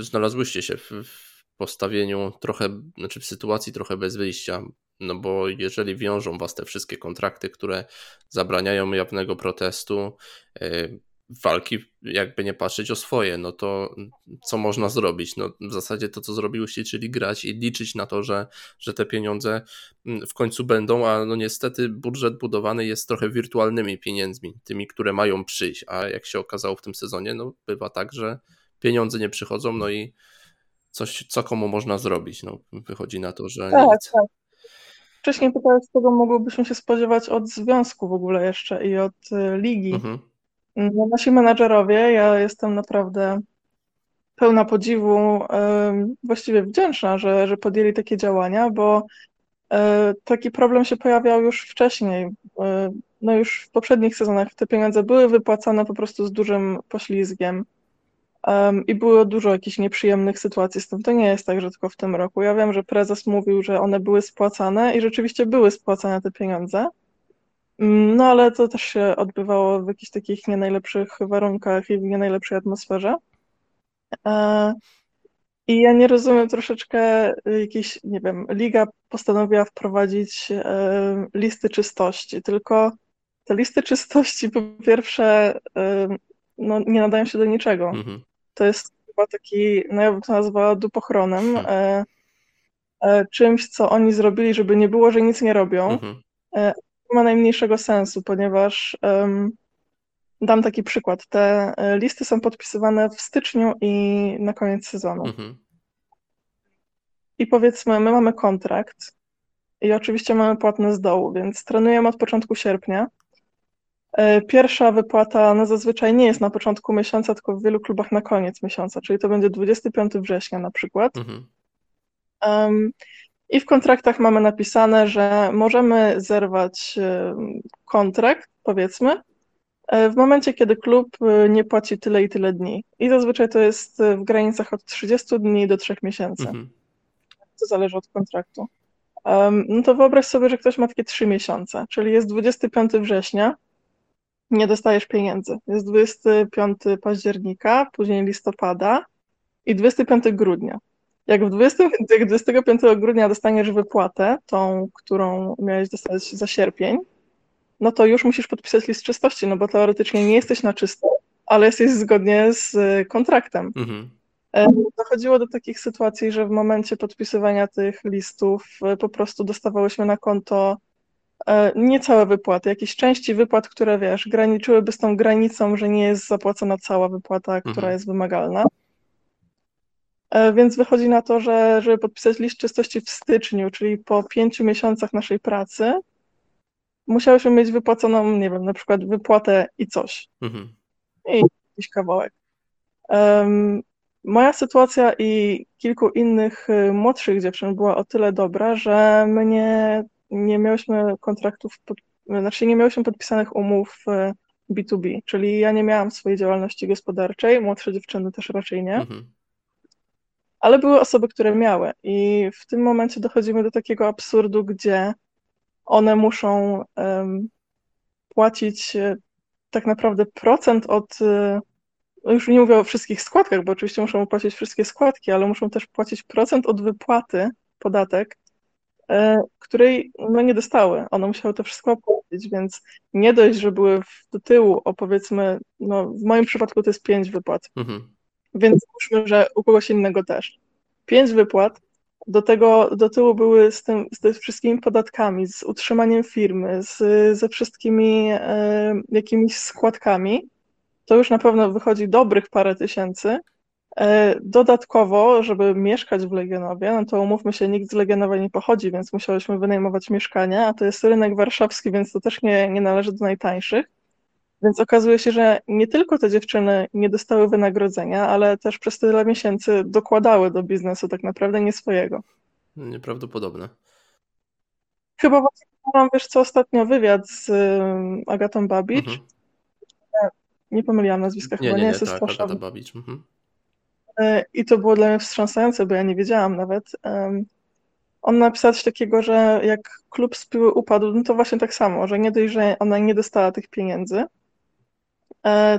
znalazłyście się w, w postawieniu trochę, znaczy w sytuacji trochę bez wyjścia, no bo jeżeli wiążą was te wszystkie kontrakty, które zabraniają jawnego protestu, yy, walki, jakby nie patrzeć o swoje, no to co można zrobić? No w zasadzie to, co zrobiłyście, czyli grać i liczyć na to, że, że te pieniądze mm, w końcu będą, a no niestety budżet budowany jest trochę wirtualnymi pieniędzmi, tymi, które mają przyjść, a jak się okazało w tym sezonie, no bywa tak, że pieniądze nie przychodzą, no i coś, co komu można zrobić, no wychodzi na to, że tak, nic. Tak. Wcześniej pytałeś, czego mogłybyśmy się spodziewać od związku w ogóle jeszcze i od y, ligi. Mhm. No, nasi menadżerowie, ja jestem naprawdę pełna podziwu, właściwie wdzięczna, że, że podjęli takie działania, bo e, taki problem się pojawiał już wcześniej. E, no już w poprzednich sezonach te pieniądze były wypłacane po prostu z dużym poślizgiem i było dużo jakichś nieprzyjemnych sytuacji z tym. To nie jest tak, że tylko w tym roku. Ja wiem, że prezes mówił, że one były spłacane i rzeczywiście były spłacane te pieniądze, no ale to też się odbywało w jakichś takich nie najlepszych warunkach i w nie najlepszej atmosferze. E, I ja nie rozumiem troszeczkę jakiejś, nie wiem, liga postanowiła wprowadzić e, listy czystości, tylko te listy czystości po pierwsze e, no, nie nadają się do niczego. Mhm. To jest chyba taki, no ja bym to nazwała dupochronem, mhm. czymś, co oni zrobili, żeby nie było, że nic nie robią. Mhm ma najmniejszego sensu, ponieważ um, dam taki przykład. Te e, listy są podpisywane w styczniu i na koniec sezonu. Mhm. I powiedzmy, my mamy kontrakt i oczywiście mamy płatne z dołu, więc trenujemy od początku sierpnia. E, pierwsza wypłata no zazwyczaj nie jest na początku miesiąca, tylko w wielu klubach na koniec miesiąca, czyli to będzie 25 września na przykład. Mhm. Um, i w kontraktach mamy napisane, że możemy zerwać kontrakt, powiedzmy, e, w momencie, kiedy klub e, nie płaci tyle i tyle dni. I zazwyczaj to jest w granicach od 30 dni do 3 miesięcy. Mhm. To zależy od kontraktu. no to wyobraź sobie, że ktoś ma takie 3 miesiące, czyli jest 25 września, nie dostajesz pieniędzy. Jest 25 października, później listopada i 25 grudnia. Jak w 20, jak 25 grudnia dostaniesz wypłatę, tą, którą miałeś dostać za sierpień, no to już musisz podpisać list czystości, no bo teoretycznie nie jesteś na czysto, ale jesteś zgodnie z kontraktem. Mhm. E, dochodziło do takich sytuacji, że w momencie podpisywania tych listów e, po prostu dostawałyśmy na konto E, nie całe wypłaty, jakieś części wypłat, które wiesz, graniczyłyby z tą granicą, że nie jest zapłacona cała wypłata, Mhm. która jest wymagalna. E, Więc wychodzi na to, że żeby podpisać list czystości w styczniu, czyli po pięciu miesiącach naszej pracy, musiałyśmy mieć wypłaconą, nie wiem, na przykład wypłatę i coś, Mhm. i jakiś kawałek. Em, Moja sytuacja i kilku innych y, młodszych dziewczyn była o tyle dobra, że my nie, nie miałyśmy kontraktów, pod, znaczy nie miałyśmy podpisanych umów y, B2B, czyli ja nie miałam swojej działalności gospodarczej, młodsze dziewczyny też raczej nie. Mhm. Ale były osoby, które miały. I w tym momencie dochodzimy do takiego absurdu, gdzie one muszą em, płacić e, tak naprawdę procent od. e, no już nie mówię o wszystkich składkach, bo oczywiście muszą płacić wszystkie składki, ale muszą też płacić procent od wypłaty, podatek, e, której no, nie dostały. One musiały to wszystko opłacić, więc nie dość, że były w, do tyłu o powiedzmy, no w moim przypadku to jest pięć wypłat. Mhm. Więc załóżmy, że u kogoś innego też. Pięć wypłat, do tego do tyłu były z, tym, z wszystkimi podatkami, z utrzymaniem firmy, z, ze wszystkimi e, jakimiś składkami, to już na pewno wychodzi dobrych parę tysięcy. E, dodatkowo, żeby mieszkać w Legionowie, no to umówmy się, nikt z Legionowa nie pochodzi, więc musiałyśmy wynajmować mieszkania, a to jest rynek warszawski, więc to też nie, nie należy do najtańszych. Więc okazuje się, że nie tylko te dziewczyny nie dostały wynagrodzenia, ale też przez tyle miesięcy dokładały do biznesu tak naprawdę nie swojego. Nieprawdopodobne. Chyba właśnie mam, wiesz co, ostatnio wywiad z Agatą Babicz. Mhm. Nie pomyliłam nazwiska, Nie, chyba nie, nie, nie, jest tak. Agata Babicz. Mhm. Y, I to było dla mnie wstrząsające, bo ja nie wiedziałam nawet. On napisał coś takiego, że jak klub z piły upadł, no to właśnie tak samo, że nie dość, że ona nie dostała tych pieniędzy, e,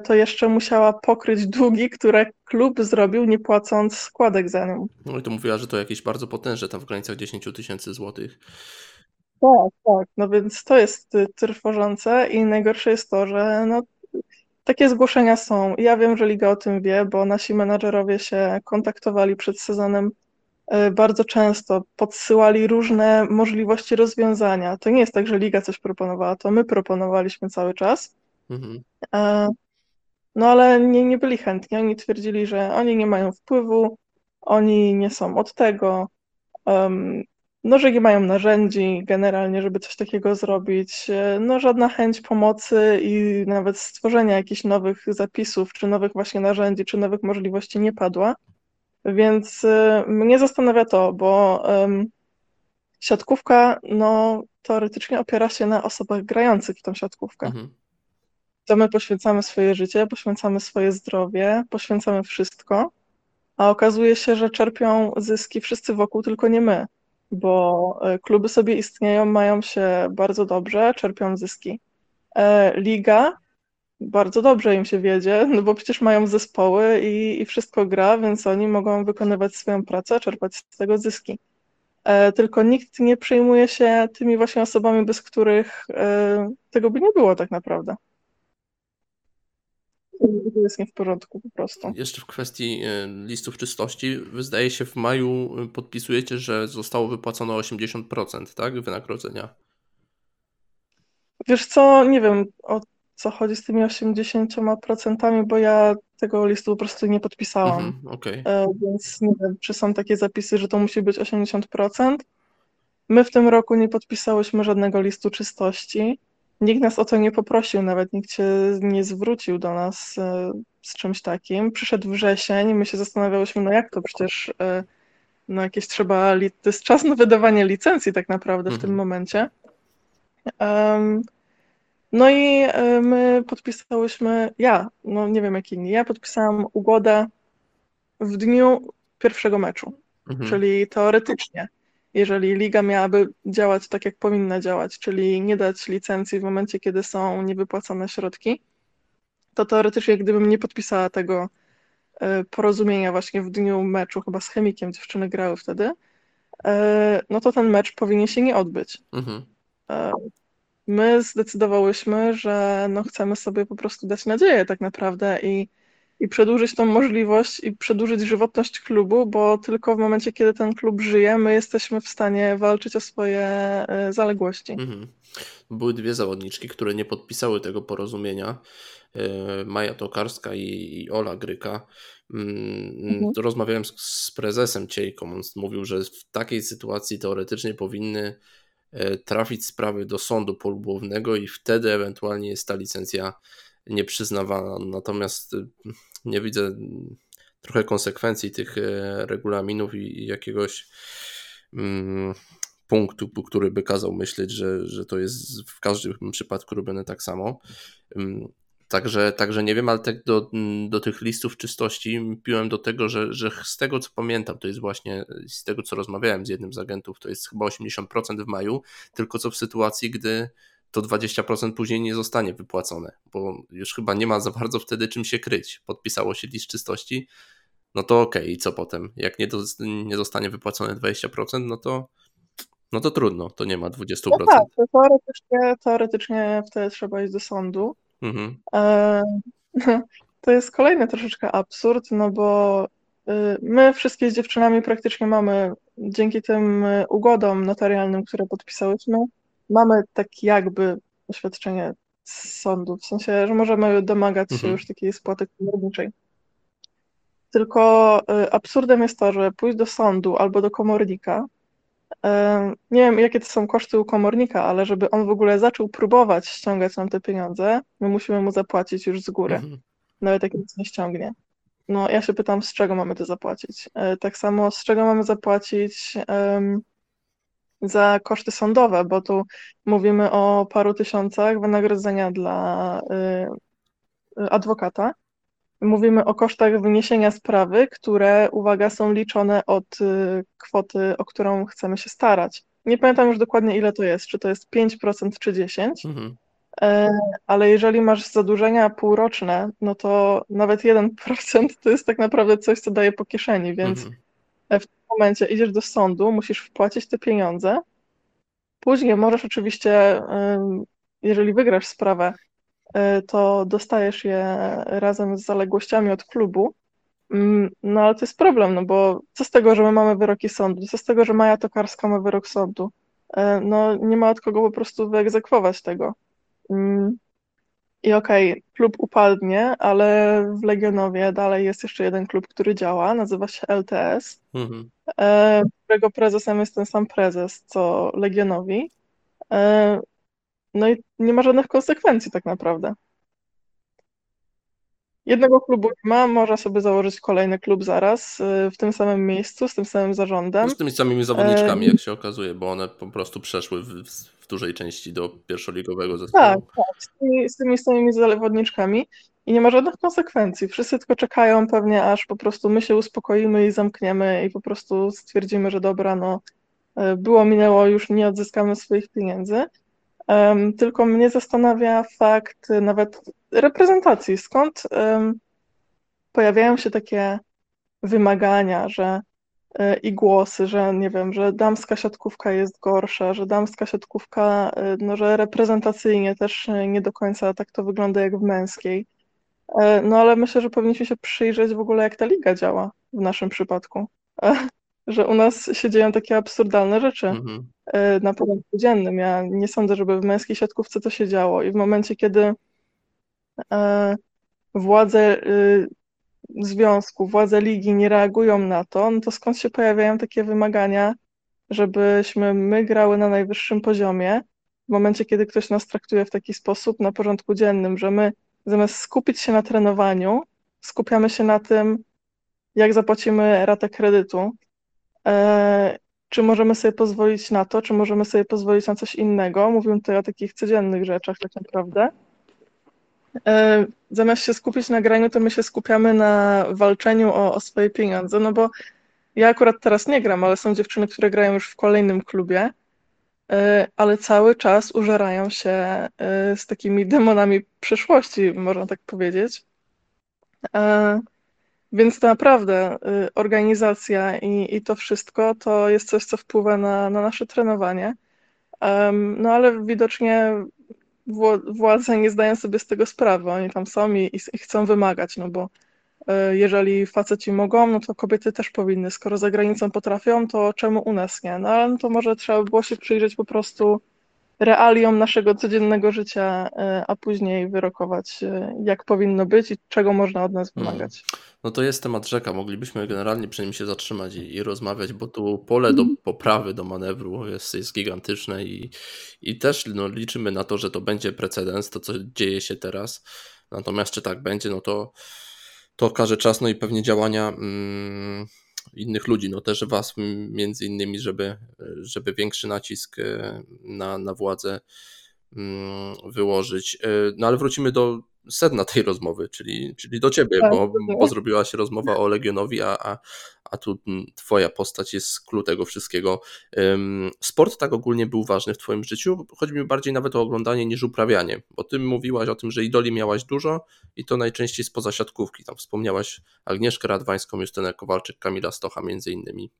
to jeszcze musiała pokryć długi, które klub zrobił, nie płacąc składek za nią. No i to mówiła, że to jakieś bardzo potężne, tam w granicach 10 tysięcy złotych. Tak, tak. No więc to jest y, trwożące i najgorsze jest to, że no, takie zgłoszenia są. Ja wiem, że liga o tym wie, bo nasi menadżerowie się kontaktowali przed sezonem y, bardzo często, podsyłali różne możliwości rozwiązania. To nie jest tak, że liga coś proponowała, to my proponowaliśmy cały czas. Mhm. E, No ale nie, nie byli chętni. Oni twierdzili, że oni nie mają wpływu, oni nie są od tego, no, że nie mają narzędzi generalnie, żeby coś takiego zrobić. E, No, żadna chęć pomocy i nawet stworzenia jakichś nowych zapisów, czy nowych właśnie narzędzi, czy nowych możliwości nie padła. Więc e, mnie zastanawia to, bo em, siatkówka, no, teoretycznie opiera się na osobach grających w tą siatkówkę Mhm. To my poświęcamy swoje życie, poświęcamy swoje zdrowie, poświęcamy wszystko, a okazuje się, że czerpią zyski wszyscy wokół, tylko nie my, bo e, kluby sobie istnieją, mają się bardzo dobrze, czerpią zyski. E, Liga bardzo dobrze im się wiedzie, no bo przecież mają zespoły i, i wszystko gra, więc oni mogą wykonywać swoją pracę, czerpać z tego zyski. E, Tylko nikt nie przejmuje się tymi właśnie osobami, bez których tego by nie było tak naprawdę. Jest nie w porządku po prostu. Jeszcze w kwestii e, listów czystości, wy zdaje się w maju e, podpisujecie, że zostało wypłacone 80%, tak? Wynagrodzenia. Wiesz co, nie wiem o co chodzi z tymi 80%, bo ja tego listu po prostu nie podpisałam. Mhm, okej. E, Więc nie wiem, czy są takie zapisy, że to musi być 80%. My w tym roku nie podpisałyśmy żadnego listu czystości. Nikt nas o to nie poprosił, nawet nikt się nie zwrócił do nas e, z czymś takim. Przyszedł wrzesień, my się zastanawiałyśmy, no jak to przecież e, no jakieś trzeba, to jest czas na wydawanie licencji tak naprawdę w Mhm. tym momencie. No i e, my podpisałyśmy, ja, no nie wiem jak inni, ja podpisałam ugodę w dniu pierwszego meczu. Mhm. Czyli teoretycznie, jeżeli liga miałaby działać tak, jak powinna działać, czyli nie dać licencji w momencie, kiedy są niewypłacone środki, to teoretycznie, gdybym nie podpisała tego e, porozumienia właśnie w dniu meczu, chyba z chemikiem dziewczyny grały wtedy, e, no to ten mecz powinien się nie odbyć. Mhm. E, My zdecydowałyśmy, że no chcemy sobie po prostu dać nadzieję tak naprawdę i i przedłużyć tą możliwość i przedłużyć żywotność klubu, bo tylko w momencie, kiedy ten klub żyje, my jesteśmy w stanie walczyć o swoje e, zaległości. Mhm. Były dwie zawodniczki, które nie podpisały tego porozumienia. E, Maja Tokarska i, Ola Gryka. Mm, mhm. Rozmawiałem z, z prezesem Ciejką. On mówił, że w takiej sytuacji teoretycznie powinny e, trafić sprawy do sądu polubownego i wtedy ewentualnie jest ta licencja nieprzyznawana. Natomiast nie widzę trochę konsekwencji tych e, regulaminów i jakiegoś mm, punktu, który by kazał myśleć, że, że to jest w każdym przypadku robione tak samo. Także, także nie wiem, ale tak do, do tych listów czystości piłem do tego, że, że z tego co pamiętam, to jest właśnie z tego co rozmawiałem z jednym z agentów, to jest chyba 80% w maju, tylko co w sytuacji, gdy to 20% później nie zostanie wypłacone, bo już chyba nie ma za bardzo wtedy czym się kryć. Podpisało się list czystości, no to okej, okay. i co potem? Jak nie, do, nie zostanie wypłacone 20%, no to, no to trudno, to nie ma 20%. No tak, to teoretycznie, teoretycznie wtedy trzeba iść do sądu. Mhm. E, [laughs] to jest kolejny troszeczkę absurd, no bo y, my wszystkie z dziewczynami praktycznie mamy, dzięki tym y, ugodom notarialnym, które podpisałyśmy, mamy tak jakby oświadczenie z sądu, w sensie, że możemy domagać się mhm. już takiej spłaty komorniczej. Tylko y, absurdem jest to, że pójść do sądu albo do komornika, y, nie wiem jakie to są koszty u komornika, ale żeby on w ogóle zaczął próbować ściągać nam te pieniądze, my musimy mu zapłacić już z góry, mhm. nawet jak nic nie ściągnie. No ja się pytam, z czego mamy to zapłacić. Y, tak samo, z czego mamy zapłacić za koszty sądowe, bo tu mówimy o paru tysiącach wynagrodzenia dla y, y, adwokata. Mówimy o kosztach wyniesienia sprawy, które, uwaga, są liczone od y, kwoty, o którą chcemy się starać. Nie pamiętam już dokładnie, ile to jest, czy to jest 5% czy 10%, mhm. E, ale jeżeli masz zadłużenia półroczne, no to nawet 1% to jest tak naprawdę coś, co daje po kieszeni, więc mhm w tym momencie idziesz do sądu, musisz wpłacić te pieniądze. Później możesz oczywiście, jeżeli wygrasz sprawę, y, to dostajesz je razem z zaległościami od klubu. No ale to jest problem, no bo co z tego, że my mamy wyroki sądu? Co z tego, że Maja Tokarska ma wyrok sądu? Y, no nie ma od kogo po prostu wyegzekwować tego. I okej, okay, klub upadnie, ale w Legionowie dalej jest jeszcze jeden klub, który działa, nazywa się LTS, mhm. E, którego prezesem jest ten sam prezes, co Legionowi. E, no i nie ma żadnych konsekwencji tak naprawdę. Jednego klubu nie ma, można sobie założyć kolejny klub zaraz, e, w tym samym miejscu, z tym samym zarządem. Z tymi samymi zawodniczkami, jak się okazuje, bo one po prostu przeszły w, w dużej części do pierwszoligowego zespołu. Tak, tak, z tymi, z tymi samymi zawodniczkami i nie ma żadnych konsekwencji. Wszyscy tylko czekają pewnie, aż po prostu my się uspokoimy i zamkniemy i po prostu stwierdzimy, że dobra, no e, było, minęło, już nie odzyskamy swoich pieniędzy. Um, tylko mnie zastanawia fakt nawet reprezentacji. Skąd um, pojawiają się takie wymagania, że e, i głosy, że nie wiem, że damska siatkówka jest gorsza, że damska siatkówka, e, no, że reprezentacyjnie też nie do końca tak to wygląda jak w męskiej. E, no ale myślę, że powinniśmy się przyjrzeć w ogóle, jak ta liga działa w naszym przypadku. Że u nas się dzieją takie absurdalne rzeczy mhm. na porządku dziennym. Ja nie sądzę, żeby w męskiej siatkówce to się działo. I w momencie, kiedy władze y, związku, władze ligi nie reagują na to, no to skąd się pojawiają takie wymagania, żebyśmy my grały na najwyższym poziomie, w momencie, kiedy ktoś nas traktuje w taki sposób na porządku dziennym, że my zamiast skupić się na trenowaniu, skupiamy się na tym, jak zapłacimy ratę kredytu, e, czy możemy sobie pozwolić na to, czy możemy sobie pozwolić na coś innego. Mówimy tutaj o takich codziennych rzeczach tak naprawdę. E, zamiast się skupić na graniu, to my się skupiamy na walczeniu o, o swoje pieniądze, no bo ja akurat teraz nie gram, ale są dziewczyny, które grają już w kolejnym klubie, ale cały czas użerają się e, z takimi demonami przyszłości, można tak powiedzieć. Więc to naprawdę organizacja i, i to wszystko to jest coś, co wpływa na, na nasze trenowanie. No ale widocznie władze nie zdają sobie z tego sprawy. Oni tam są i, i chcą wymagać, no bo e, jeżeli faceci mogą, no to kobiety też powinny. Skoro za granicą potrafią, to czemu u nas nie? No ale no to może trzeba by było się przyjrzeć po prostu realiom naszego codziennego życia, e, a później wyrokować, e, jak powinno być i czego można od nas Mhm. wymagać. No to jest temat rzeka. Moglibyśmy generalnie przy nim się zatrzymać i, i rozmawiać, bo tu pole do poprawy, do manewru jest, jest gigantyczne i, i też no, liczymy na to, że to będzie precedens, to co dzieje się teraz. Natomiast czy tak będzie, no to, to okaże czas, no i pewnie działania mm, innych ludzi, no też was między innymi, żeby, żeby większy nacisk e, na, na władzę mm, wyłożyć. E, no ale wrócimy do sedna tej rozmowy, czyli, czyli do ciebie, Tak, bo, bo zrobiła się rozmowa o Legionowi, a, a, a tu twoja postać jest clue tego wszystkiego. Sport tak ogólnie był ważny w twoim życiu? Chodzi mi bardziej nawet o oglądanie niż uprawianie, bo ty mówiłaś o tym, że idoli miałaś dużo i to najczęściej spoza siatkówki. Tam wspomniałaś Agnieszkę Radwańską, Justynę Kowalczyk, Kamila Stocha między innymi.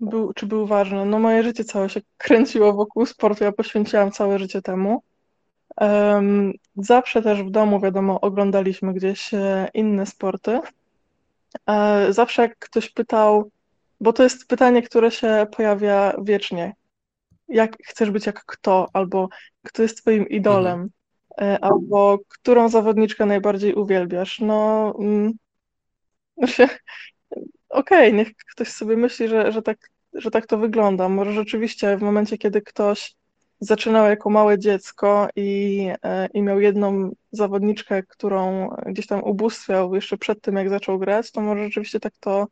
Był, czy był ważny? No moje życie całe się kręciło wokół sportu, ja poświęciłam całe życie temu. Em, zawsze też w domu, wiadomo, oglądaliśmy gdzieś e, inne sporty. E, zawsze jak ktoś pytał, bo to jest pytanie, które się pojawia wiecznie. Jak chcesz być jak kto, albo kto jest twoim idolem, e, albo którą zawodniczkę najbardziej uwielbiasz? No, no [laughs] się, okej, niech ktoś sobie myśli, że, że tak, że tak to wygląda. Może rzeczywiście w momencie, kiedy ktoś zaczynał jako małe dziecko i, e, i miał jedną zawodniczkę, którą gdzieś tam ubóstwiał jeszcze przed tym, jak zaczął grać, to może rzeczywiście tak to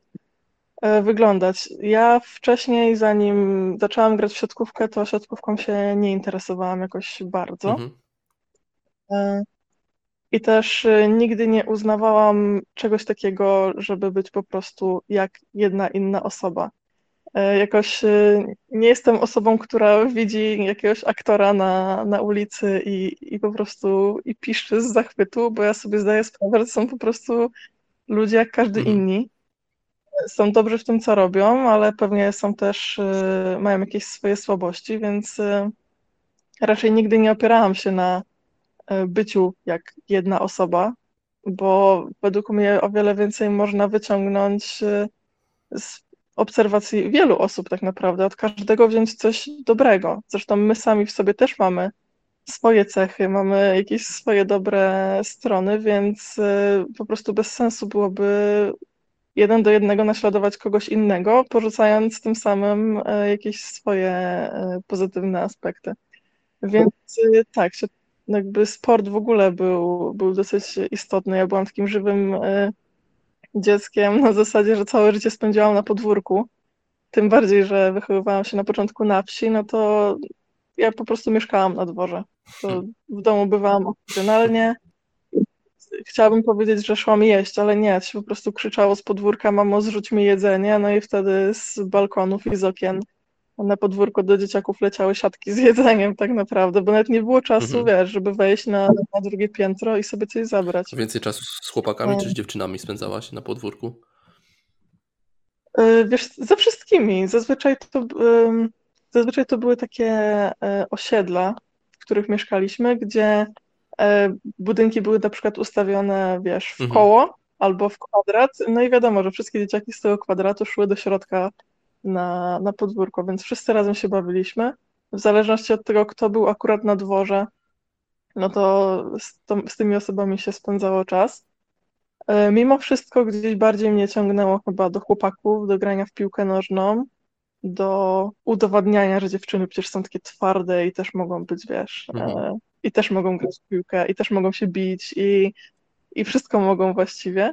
e, wyglądać. Ja wcześniej, zanim zaczęłam grać w siatkówkę, to siatkówką się nie interesowałam jakoś bardzo. Mhm. I też e, nigdy nie uznawałam czegoś takiego, żeby być po prostu jak jedna inna osoba. E, Jakoś e, nie jestem osobą, która widzi jakiegoś aktora na, na ulicy i, i po prostu i piszczy z zachwytu, bo ja sobie zdaję sprawę, że są po prostu ludzie jak każdy Mhm. inni. Są dobrzy w tym, co robią, ale pewnie są też, e, mają jakieś swoje słabości, więc raczej nigdy nie opierałam się na byciu jak jedna osoba, bo według mnie o wiele więcej można wyciągnąć e, z obserwacji wielu osób tak naprawdę, od każdego wziąć coś dobrego. Zresztą my sami w sobie też mamy swoje cechy, mamy jakieś swoje dobre strony, więc e, po prostu bez sensu byłoby jeden do jednego naśladować kogoś innego, porzucając tym samym e, jakieś swoje e, pozytywne aspekty. Więc e, tak, się- jakby sport w ogóle był, był dosyć istotny. Ja byłam takim żywym e, dzieckiem na zasadzie, że całe życie spędziłam na podwórku. Tym bardziej, że wychowywałam się na początku na wsi, no to ja po prostu mieszkałam na dworze. To w domu bywałam okazjonalnie. Chciałabym powiedzieć, że szłam jeść, ale nie, się po prostu krzyczało z podwórka, mamo, zrzuć mi jedzenie, no i wtedy z balkonów i z okien na podwórko do dzieciaków leciały siatki z jedzeniem tak naprawdę, bo nawet nie było czasu, Mhm. wiesz, żeby wejść na, na drugie piętro i sobie coś zabrać. Więcej czasu z chłopakami czy E. z dziewczynami spędzałaś na podwórku? Y, Wiesz, ze wszystkimi. Zazwyczaj to, zazwyczaj to były takie e, osiedla, w których mieszkaliśmy, gdzie e, budynki były na przykład ustawione, wiesz, w Mhm. koło albo w kwadrat. No i wiadomo, że wszystkie dzieciaki z tego kwadratu szły do środka na, na podwórko, więc wszyscy razem się bawiliśmy. W zależności od tego, kto był akurat na dworze, no to z, to, z tymi osobami się spędzało czas. E, Mimo wszystko gdzieś bardziej mnie ciągnęło chyba do chłopaków, do grania w piłkę nożną, do udowadniania, że dziewczyny przecież są takie twarde i też mogą być, wiesz, Mhm. e, i też mogą grać w piłkę, i też mogą się bić, i, i wszystko mogą właściwie.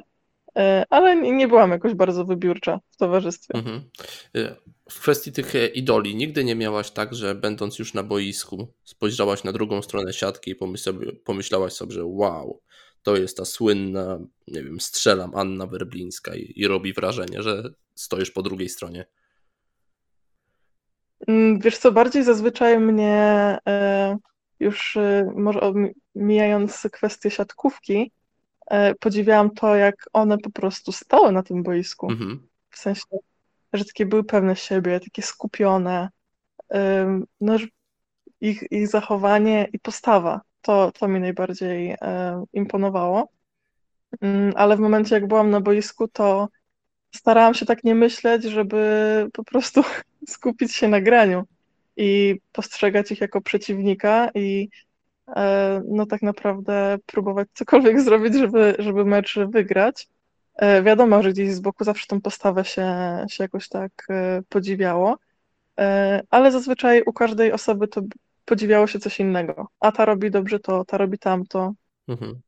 E, Ale nie, byłam jakoś bardzo wybiórcza w towarzystwie. Mhm. Y, W kwestii tych e, idoli, nigdy nie miałaś tak, że będąc już na boisku, spojrzałaś na drugą stronę siatki i pomyśl- pomyślałaś sobie, że wow, to jest ta słynna, nie wiem, strzelam Anna Werblińska i, i robi wrażenie, że stoisz po drugiej stronie. Mm, Wiesz co, bardziej zazwyczaj mnie e, już e, może mijając kwestię siatkówki, e, podziwiałam to, jak one po prostu stały na tym boisku. Mhm. W sensie, że takie były pewne siebie, takie skupione. No, ich, ich zachowanie i postawa to, to mi najbardziej e, imponowało. Mm, ale w momencie, jak byłam na boisku, to starałam się tak nie myśleć, żeby po prostu [laughs] skupić się na graniu i postrzegać ich jako przeciwnika i e, no tak naprawdę próbować cokolwiek [laughs] zrobić, żeby, żeby mecz wygrać. E, wiadomo, że gdzieś z boku zawsze tą postawę się, się jakoś tak e, podziwiało, ale zazwyczaj u każdej osoby to podziwiało się coś innego. A ta robi dobrze to, ta robi tamto. Mhm.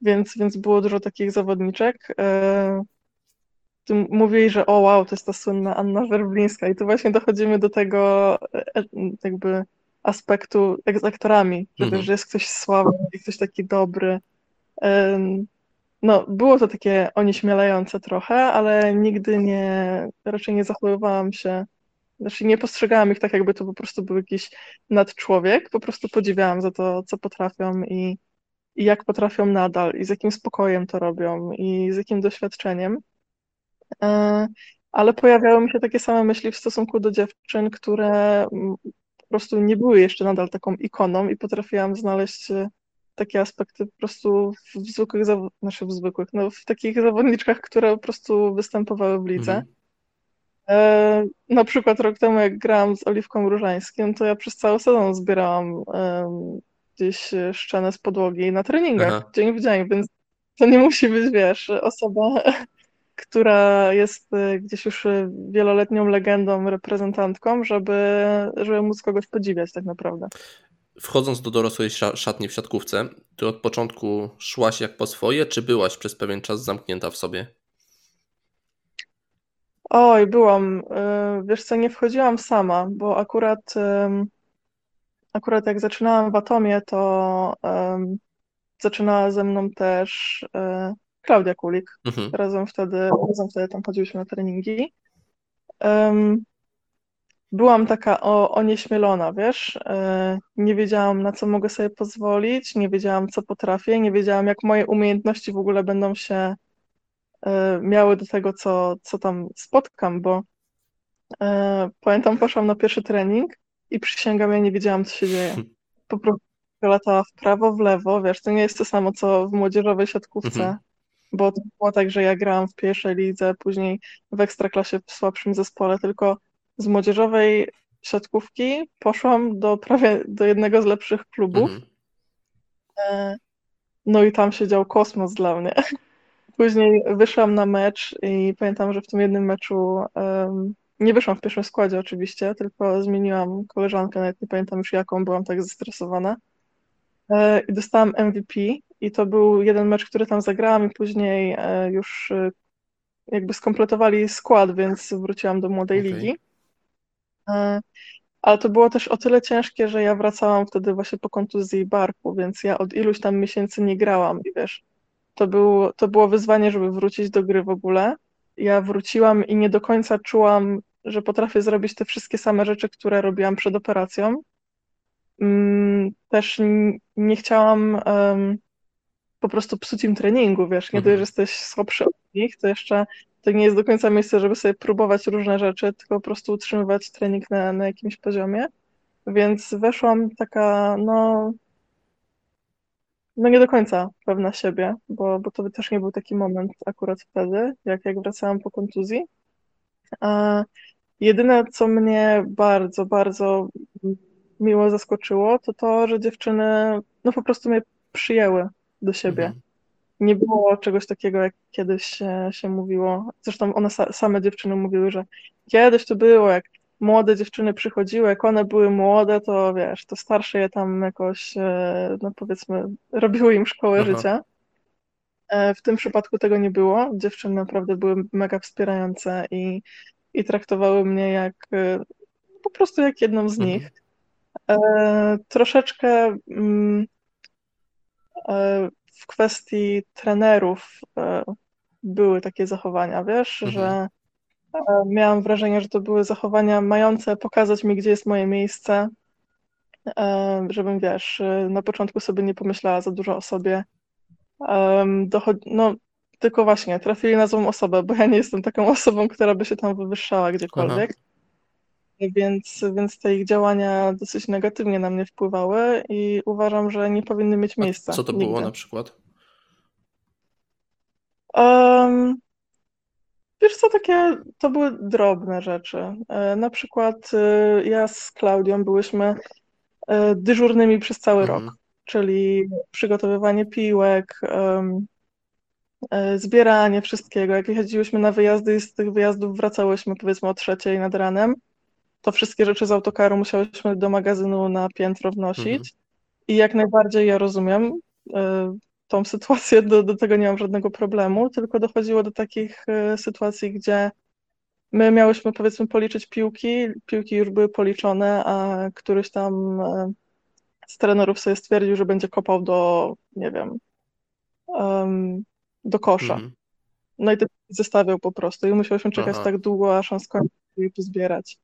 Więc, więc było dużo takich zawodniczek mówili, że o wow, to jest ta słynna Anna Werblińska i tu właśnie dochodzimy do tego e, jakby aspektu z aktorami, że, mhm. że jest ktoś sławny i ktoś taki dobry. No, było to takie onieśmielające trochę, ale nigdy nie, raczej nie zachowywałam się, znaczy nie postrzegałam ich tak, jakby to po prostu był jakiś nadczłowiek, po prostu podziwiałam za to, co potrafią i, i jak potrafią nadal, i z jakim spokojem to robią, i z jakim doświadczeniem. E, ale pojawiały mi się takie same myśli w stosunku do dziewczyn, które po prostu nie były jeszcze nadal taką ikoną i potrafiłam znaleźć e, takie aspekty po prostu w zwykłych, znaczy w zwykłych, no w takich zawodniczkach, które po prostu występowały w lidze. Mhm. E, na przykład rok temu, jak grałam z Oliwką Różańskim, to ja przez cały sezon zbierałam e, gdzieś szczenę z podłogi na treningach, Aha. dzień w dzień, więc to nie musi być, wiesz, osoba która jest y, gdzieś już y, wieloletnią legendą, reprezentantką, żeby, żeby móc kogoś podziwiać tak naprawdę. Wchodząc do dorosłej szatni w siatkówce, ty od początku szłaś jak po swoje, czy byłaś przez pewien czas zamknięta w sobie? Oj, byłam. Y, wiesz co, nie wchodziłam sama, bo akurat, akurat jak zaczynałam w Atomie, to zaczynała ze mną też Klaudia Kulik. Mhm. Razem, wtedy, razem wtedy tam chodziłyśmy na treningi. Um, byłam taka o, onieśmielona, wiesz. E, nie wiedziałam, na co mogę sobie pozwolić, nie wiedziałam, co potrafię, nie wiedziałam, jak moje umiejętności w ogóle będą się e, miały do tego, co, co tam spotkam, bo e, pamiętam, poszłam na pierwszy trening i przysięgam, ja nie wiedziałam, co się dzieje. [laughs] Po prostu latała w prawo, w lewo, wiesz, to nie jest to samo, co w młodzieżowej siatkówce, mhm bo to było tak, że ja grałam w pierwszej lidze, później w ekstraklasie w słabszym zespole, tylko z młodzieżowej siatkówki poszłam do prawie do jednego z lepszych klubów. Mhm. E, no i tam się dział kosmos dla mnie. [laughs] Później wyszłam na mecz i pamiętam, że w tym jednym meczu um, nie wyszłam w pierwszym składzie oczywiście, tylko zmieniłam koleżankę, nawet nie pamiętam już jaką, byłam tak zestresowana. E, I dostałam MVP i to był jeden mecz, który tam zagrałam i później e, już e, jakby skompletowali skład, więc wróciłam do młodej okay. ligi. E, ale to było też o tyle ciężkie, że ja wracałam wtedy właśnie po kontuzji barku, więc ja od iluś tam miesięcy nie grałam i wiesz, to, był, to było wyzwanie, żeby wrócić do gry w ogóle. Ja wróciłam i nie do końca czułam, że potrafię zrobić te wszystkie same rzeczy, które robiłam przed operacją. Mm, też nie chciałam po prostu psuć im treningu, wiesz, nie mhm. dość, że jesteś słabszy od nich, to jeszcze to nie jest do końca miejsce, żeby sobie próbować różne rzeczy, tylko po prostu utrzymywać trening na, na jakimś poziomie. Więc weszłam taka, no, no nie do końca pewna siebie, bo, bo to też nie był taki moment akurat wtedy, jak, jak wracałam po kontuzji. A jedyne, co mnie bardzo, bardzo miło zaskoczyło, to to, że dziewczyny no po prostu mnie przyjęły do siebie. Mhm. Nie było czegoś takiego, jak kiedyś się, mówiło. Zresztą one same dziewczyny mówiły, że kiedyś to było, jak młode dziewczyny przychodziły, jak one były młode, to wiesz, to starsze je tam jakoś, e, no powiedzmy, robiły im szkołę Aha. życia. E, w tym przypadku tego nie było. Dziewczyny naprawdę były mega wspierające i, i traktowały mnie jak e, po prostu jak jedną z mhm. nich. E, troszeczkę mm, w kwestii trenerów e, były takie zachowania, wiesz, mhm. że e, miałam wrażenie, że to były zachowania mające pokazać mi, gdzie jest moje miejsce, żebym, wiesz, na początku sobie nie pomyślała za dużo o sobie. no, tylko właśnie, trafili na złą osobę, bo ja nie jestem taką osobą, która by się tam wywyższała gdziekolwiek. Więc, więc te ich działania dosyć negatywnie na mnie wpływały i uważam, że nie powinny mieć miejsca. A co to nigdy. było na przykład? Um, wiesz co, takie to były drobne rzeczy. E, na przykład e, ja z Klaudią byłyśmy e, dyżurnymi przez cały Mhm. rok, czyli przygotowywanie piłek, e, zbieranie wszystkiego. Jak jeździłyśmy na wyjazdy i z tych wyjazdów wracałyśmy powiedzmy o trzeciej nad ranem, to wszystkie rzeczy z autokaru musiałyśmy do magazynu na piętro wnosić. Mhm. I jak najbardziej ja rozumiem e, tą sytuację, do, do tego nie mam żadnego problemu, tylko dochodziło do takich e, sytuacji, gdzie my miałyśmy powiedzmy policzyć piłki, piłki już były policzone, a któryś tam e, z trenerów sobie stwierdził, że będzie kopał do, nie wiem, em, do kosza. Mhm. No i to zestawiał po prostu i musiałyśmy czekać Aha. tak długo, aż on skończył je pozbierać.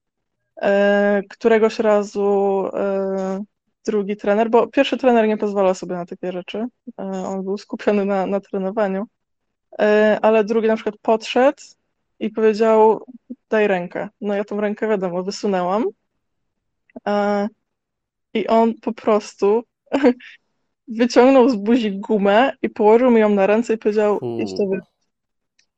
E, któregoś razu e, drugi trener, bo pierwszy trener nie pozwalał sobie na takie rzeczy, e, on był skupiony na, na trenowaniu, ale drugi na przykład podszedł i powiedział daj rękę. No ja tą rękę wiadomo, wysunęłam. I on po prostu [laughs] wyciągnął z buzi gumę i położył mi ją na ręce i powiedział idź to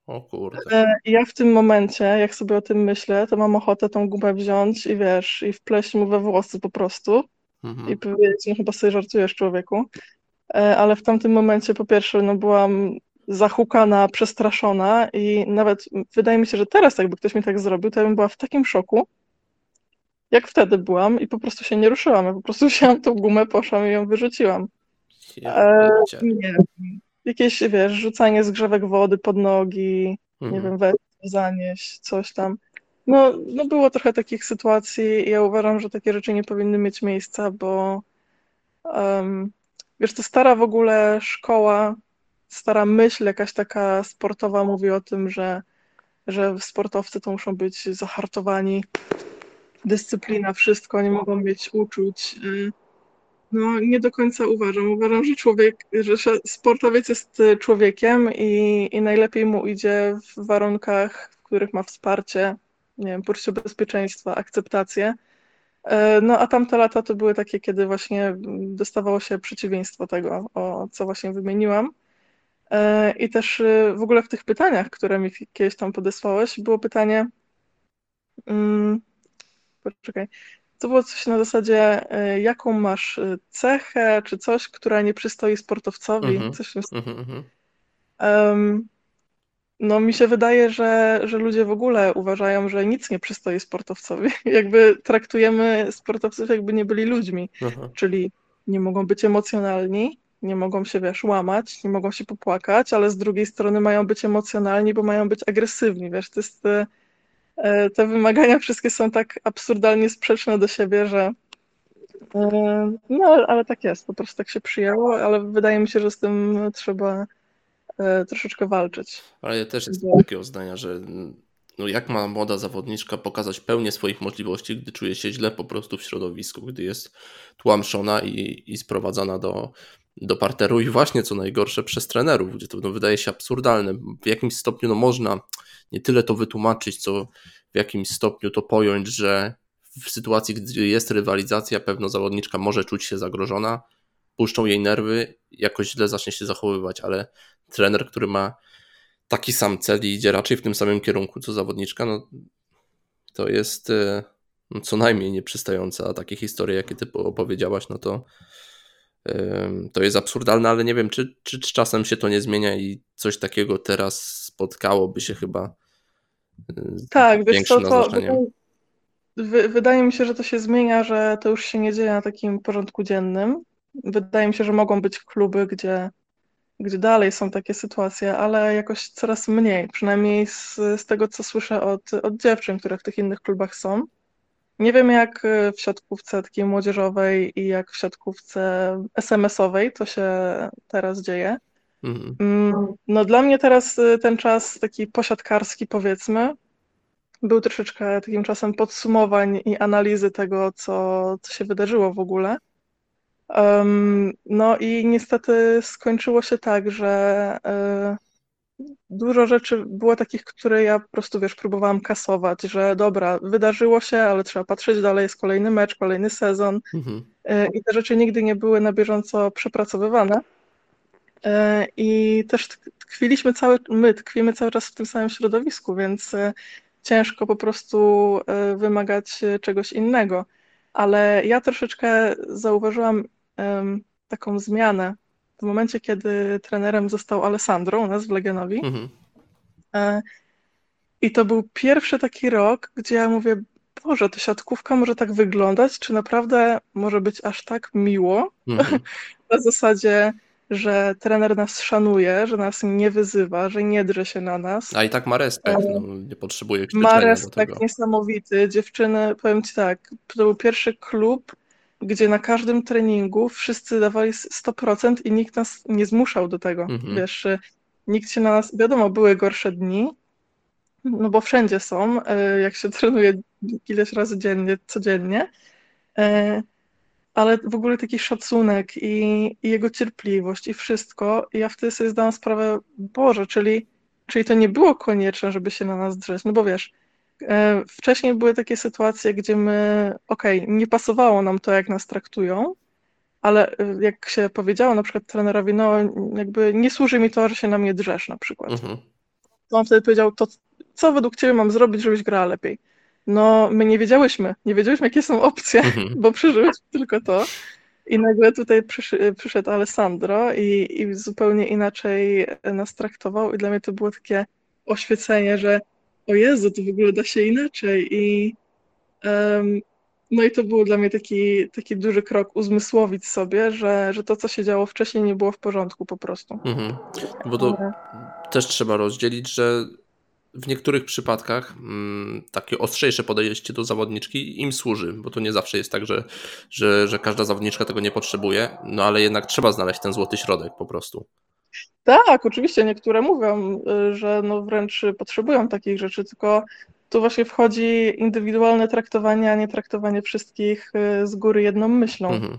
O kurde. E, i Ja w tym momencie, jak sobie o tym myślę, to mam ochotę tą gumę wziąć i wiesz, i wpleść mu we włosy po prostu i Mhm. powiedzieć, no chyba sobie żartujesz człowieku. E, Ale w tamtym momencie po pierwsze, no byłam zahukana, przestraszona i nawet wydaje mi się, że teraz jakby ktoś mi tak zrobił, to ja bym była w takim szoku, jak wtedy byłam i po prostu się nie ruszyłam. Ja po prostu [laughs] wzięłam tą gumę, poszłam i ją wyrzuciłam. Ja E. Nie. Jakieś, wiesz, rzucanie zgrzewek wody pod nogi, nie Mhm. wiem, weź, zanieść, coś tam. No, no było trochę takich sytuacji i ja uważam, że takie rzeczy nie powinny mieć miejsca, bo em, wiesz, to stara w ogóle szkoła, stara myśl jakaś taka sportowa mówi o tym, że, że sportowcy to muszą być zahartowani, dyscyplina, wszystko, nie mogą mieć uczuć. Y, No, nie do końca uważam. Uważam, że człowiek, że sportowiec jest y, człowiekiem i, i najlepiej mu idzie w warunkach, w których ma wsparcie, nie wiem, poczucie bezpieczeństwa, akceptację. E, No, a tamte lata to były takie, kiedy właśnie dostawało się przeciwieństwo tego, o co właśnie wymieniłam. E, I też y, w ogóle w tych pytaniach, które mi kiedyś tam podesłałeś, było pytanie, mm, poczekaj, to było coś na zasadzie, y, jaką masz y, cechę, czy coś, która nie przystoi sportowcowi, Mhm. coś w tym Mhm, mhm. Em, No, mi się wydaje, że, że ludzie w ogóle uważają, że nic nie przystoi sportowcowi. [laughs] Jakby traktujemy sportowców, jakby nie byli ludźmi, Aha. czyli nie mogą być emocjonalni, nie mogą się, wiesz, łamać, nie mogą się popłakać, ale z drugiej strony mają być emocjonalni, bo mają być agresywni, wiesz, to jest, e, e, te wymagania wszystkie są tak absurdalnie sprzeczne do siebie, że e, no, ale- tak jest, po prostu tak się przyjęło, ale wydaje mi się, że z tym trzeba e, troszeczkę walczyć. Ale ja też jestem Bo- takiego zdania, że no jak ma młoda zawodniczka pokazać pełnię swoich możliwości, gdy czuje się źle po prostu w środowisku, gdy jest tłamszona i, i sprowadzana do, do parteru i właśnie co najgorsze przez trenerów, gdzie to no, wydaje się absurdalne. W jakimś stopniu no, można nie tyle to wytłumaczyć, co w jakimś stopniu to pojąć, że w sytuacji, gdy jest rywalizacja, pewno zawodniczka może czuć się zagrożona, puszczą jej nerwy, jakoś źle zacznie się zachowywać, ale trener, który ma taki sam cel i idzie raczej w tym samym kierunku co zawodniczka, no to jest e, no, co najmniej nieprzystające, a takie historie, jakie ty opowiedziałaś, no to to jest absurdalne, ale nie wiem, czy, czy czasem się to nie zmienia i coś takiego teraz spotkałoby się chyba z Tak, wiesz co, to wy, wydaje mi się, że to się zmienia, że to już się nie dzieje na takim porządku dziennym. Wydaje mi się, że mogą być kluby, gdzie, gdzie dalej są takie sytuacje, ale jakoś coraz mniej, przynajmniej z, z tego, co słyszę od, od dziewczyn, które w tych innych klubach są. Nie wiem, jak y, w siatkówce takiej młodzieżowej i jak w siatkówce SMS-owej to się teraz dzieje. Mhm. Mm, No dla mnie teraz y, ten czas taki posiadkarski powiedzmy był troszeczkę takim czasem podsumowań i analizy tego, co, co się wydarzyło w ogóle. Em, no i niestety skończyło się tak, że y, dużo rzeczy było takich, które ja po prostu, wiesz, próbowałam kasować, że dobra, wydarzyło się, ale trzeba patrzeć dalej, jest kolejny mecz, kolejny sezon mhm. E, i te rzeczy nigdy nie były na bieżąco przepracowywane. E, I też tkwiliśmy cały, my tkwimy cały czas w tym samym środowisku, więc e, ciężko po prostu wymagać czegoś innego. Ale ja troszeczkę zauważyłam taką zmianę w momencie, kiedy trenerem został Alessandro u nas w Legionowi. Mhm. E, I to był pierwszy taki rok, gdzie ja mówię, Boże, to siatkówka może tak wyglądać, czy naprawdę może być aż tak miło? Mhm. [laughs] Na zasadzie, że trener nas szanuje, że nas nie wyzywa, że nie drze się na nas. A i tak ma respekt, e, no, nie potrzebuje Ma respekt niesamowity. Dziewczyny, powiem Ci tak, to był pierwszy klub, gdzie na każdym treningu wszyscy dawali 100% i nikt nas nie zmuszał do tego. Mhm. Wiesz, nikt się na nas, wiadomo, były gorsze dni, no bo wszędzie są, e, jak się [laughs] trenuje ileś razy dziennie, codziennie, e, ale w ogóle taki szacunek i, i jego cierpliwość i wszystko. I ja wtedy sobie zdałam sprawę, Boże, czyli, czyli to nie było konieczne, żeby się na nas drzeć, no bo wiesz, wcześniej były takie sytuacje, gdzie my, okej, okay, nie pasowało nam to, jak nas traktują, ale e, jak się powiedziało na przykład trenerowi, no jakby nie służy mi to, że się na mnie drzesz na przykład. Mhm. To on wtedy powiedział, to co według ciebie mam zrobić, żebyś grała lepiej? No my nie wiedziałyśmy, nie wiedziałyśmy jakie są opcje, mhm. [laughs] bo przeżyłeś tylko to. I nagle tutaj przysz przyszedł Alessandro i, i zupełnie inaczej nas traktował i dla mnie to było takie oświecenie, że o Jezu, to w ogóle da się inaczej i um, no i to był dla mnie taki, taki duży krok uzmysłowić sobie, że, że to, co się działo wcześniej, nie było w porządku po prostu. Mhm. Bo to też trzeba rozdzielić, że w niektórych przypadkach mm, takie ostrzejsze podejście do zawodniczki im służy, bo to nie zawsze jest tak, że, że, że każda zawodniczka tego nie potrzebuje, no ale jednak trzeba znaleźć ten złoty środek po prostu. Tak, oczywiście niektóre mówią, y, że no wręcz potrzebują takich rzeczy, tylko tu właśnie wchodzi indywidualne traktowanie, a nie traktowanie wszystkich y, z góry jedną myślą. Mhm.